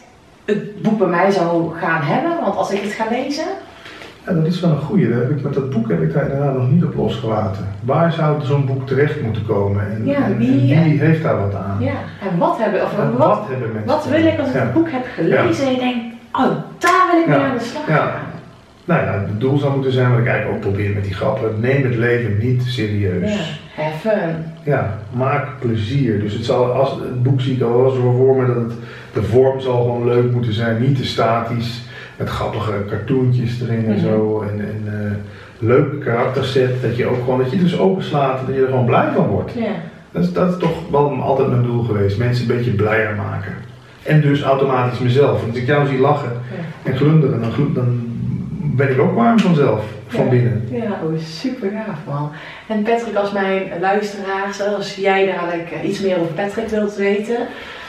het boek bij mij zou gaan hebben? Want als ik het ga lezen,
Ja, dat is wel een. Daar heb ik, met dat boek heb ik daar inderdaad nog niet op losgelaten. Waar zou zo'n boek terecht moeten komen? En,
Ja,
en- en
wie,
wie heeft daar wat aan?
ja. En wat hebben, of wat,
wat hebben mensen?
wat wil ik als ik
Ja.
het boek heb gelezen en ik denk, oh, daar wil ik mee aan de slag
Ja.
gaan.
Nou ja, het doel zou moeten zijn, wat ik eigenlijk ook probeer met die grappen. Neem het leven niet serieus.
Ja, have fun.
Ja, maak plezier. Dus het, zal, als, het boek zie ik al wel zo voor me dat het, de vorm zal gewoon leuk moeten zijn, niet te statisch. Met grappige cartoontjes erin en
Mhm.
zo. En, en eh, leuke karakterset. Dat je ook gewoon, dat je dus openslaat en dat je er gewoon blij van wordt.
Ja.
Dat is, dat is toch wel altijd mijn doel geweest. Mensen een beetje blijer maken. En dus automatisch mezelf. Want als ik jou zie lachen en glunderen, dan, dan ben ik ook warm vanzelf. Van
Ja.
binnen.
Ja, oh, super gaaf man. En Patrick, als mijn luisteraars, als jij dadelijk eh, iets meer over Patrick wilt weten,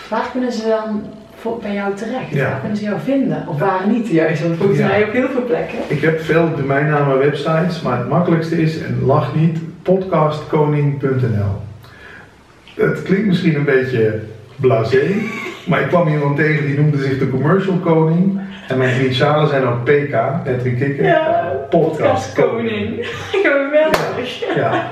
waar kunnen ze dan voor, bij jou terecht?
Ja.
Waar kunnen ze jou vinden? Of waar niet juist? Want volgens
Ja.
mij op heel veel plekken.
Ik heb veel domeinnamen websites, maar het makkelijkste is, en lach niet, podcastkoning.nl. Het klinkt misschien een beetje blasé, maar ik kwam iemand tegen die noemde zich de commercial koning. En mijn initialen zijn ook PK, Patrick Kikker.
Ja,
podcastkoning.
Geweldig.
Ja,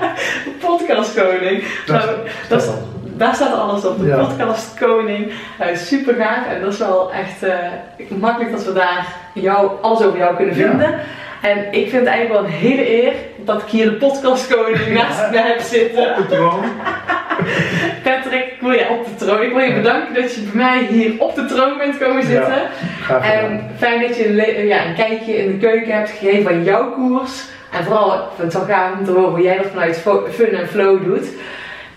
Podcastkoning.
dat,
Nou,
dat,
dat is-. Daar staat alles op, de
Ja.
podcast Koning. Nou, super gaaf en dat is wel echt eh, makkelijk dat we daar jou, alles over jou kunnen
Ja.
vinden. En ik vind het eigenlijk wel een hele eer dat ik hier de podcast Koning naast me heb zitten.
Op de troon.
Patrick, ik wil je op de troon. Ik wil je bedanken dat je bij mij hier op de troon bent komen zitten.
Ja.
En fijn dat je een, ja, een kijkje in de keuken hebt gegeven van jouw koers. En vooral, ik vind het wel gaaf om te horen hoe jij dat vanuit fun en flow doet.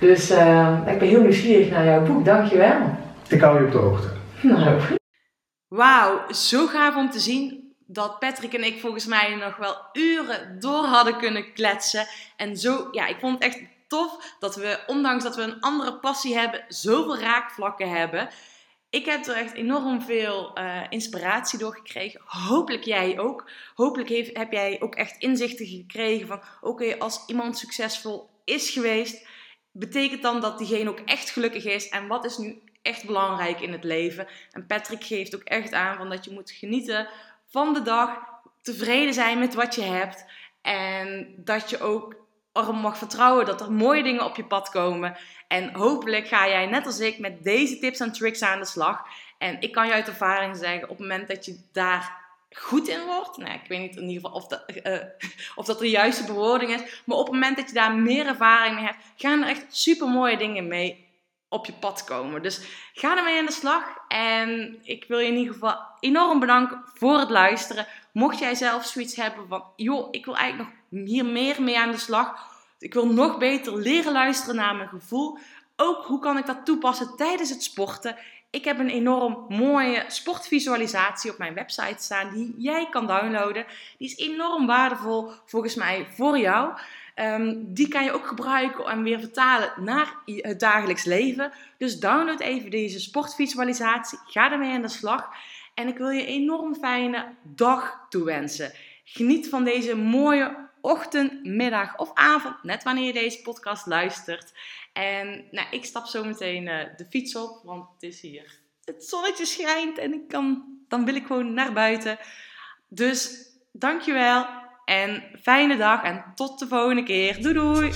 Dus eh, ik ben heel nieuwsgierig naar jouw boek, dankjewel.
Ik hou je op de hoogte.
Nou,
Wauw, zo gaaf om te zien dat Patrick en ik volgens mij nog wel uren door hadden kunnen kletsen. En zo, ja, ik vond het echt tof dat we, ondanks dat we een andere passie hebben, zoveel raakvlakken hebben. Ik heb er echt enorm veel eh, inspiratie door gekregen. Hopelijk jij ook. Hopelijk heeft, heb jij ook echt inzichten gekregen van: oké, als iemand succesvol is geweest, betekent dan dat diegene ook echt gelukkig is? En wat is nu echt belangrijk in het leven? En Patrick geeft ook echt aan van dat je moet genieten van de dag, tevreden zijn met wat je hebt en dat je ook erop mag vertrouwen dat er mooie dingen op je pad komen. En hopelijk ga jij net als ik met deze tips en tricks aan de slag. En ik kan je uit ervaring zeggen, op het moment dat je daar goed in wordt, nou, ik weet niet in ieder geval of dat, eh, of dat de juiste bewoording is, maar op het moment dat je daar meer ervaring mee hebt, gaan er echt super mooie dingen mee op je pad komen. Dus ga ermee aan de slag. En ik wil je in ieder geval enorm bedanken voor het luisteren. Mocht jij zelf zoiets hebben van, joh, ik wil eigenlijk nog hier meer mee aan de slag. Ik wil nog beter leren luisteren naar mijn gevoel. Ook hoe kan ik dat toepassen tijdens het sporten? Ik heb een enorm mooie sportvisualisatie op mijn website staan die jij kan downloaden. Die is enorm waardevol volgens mij voor jou. Ehm, die kan je ook gebruiken en weer vertalen naar het dagelijks leven. Dus download even deze sportvisualisatie. Ga ermee aan de slag. En ik wil je een enorm fijne dag toewensen. Geniet van deze mooie ochtend, middag of avond, net wanneer je deze podcast luistert. En nou, ik stap zo meteen eh, de fiets op, want het is hier. Het zonnetje schijnt en ik kan, dan wil ik gewoon naar buiten. Dus dankjewel en fijne dag en tot de volgende keer. Doei doei!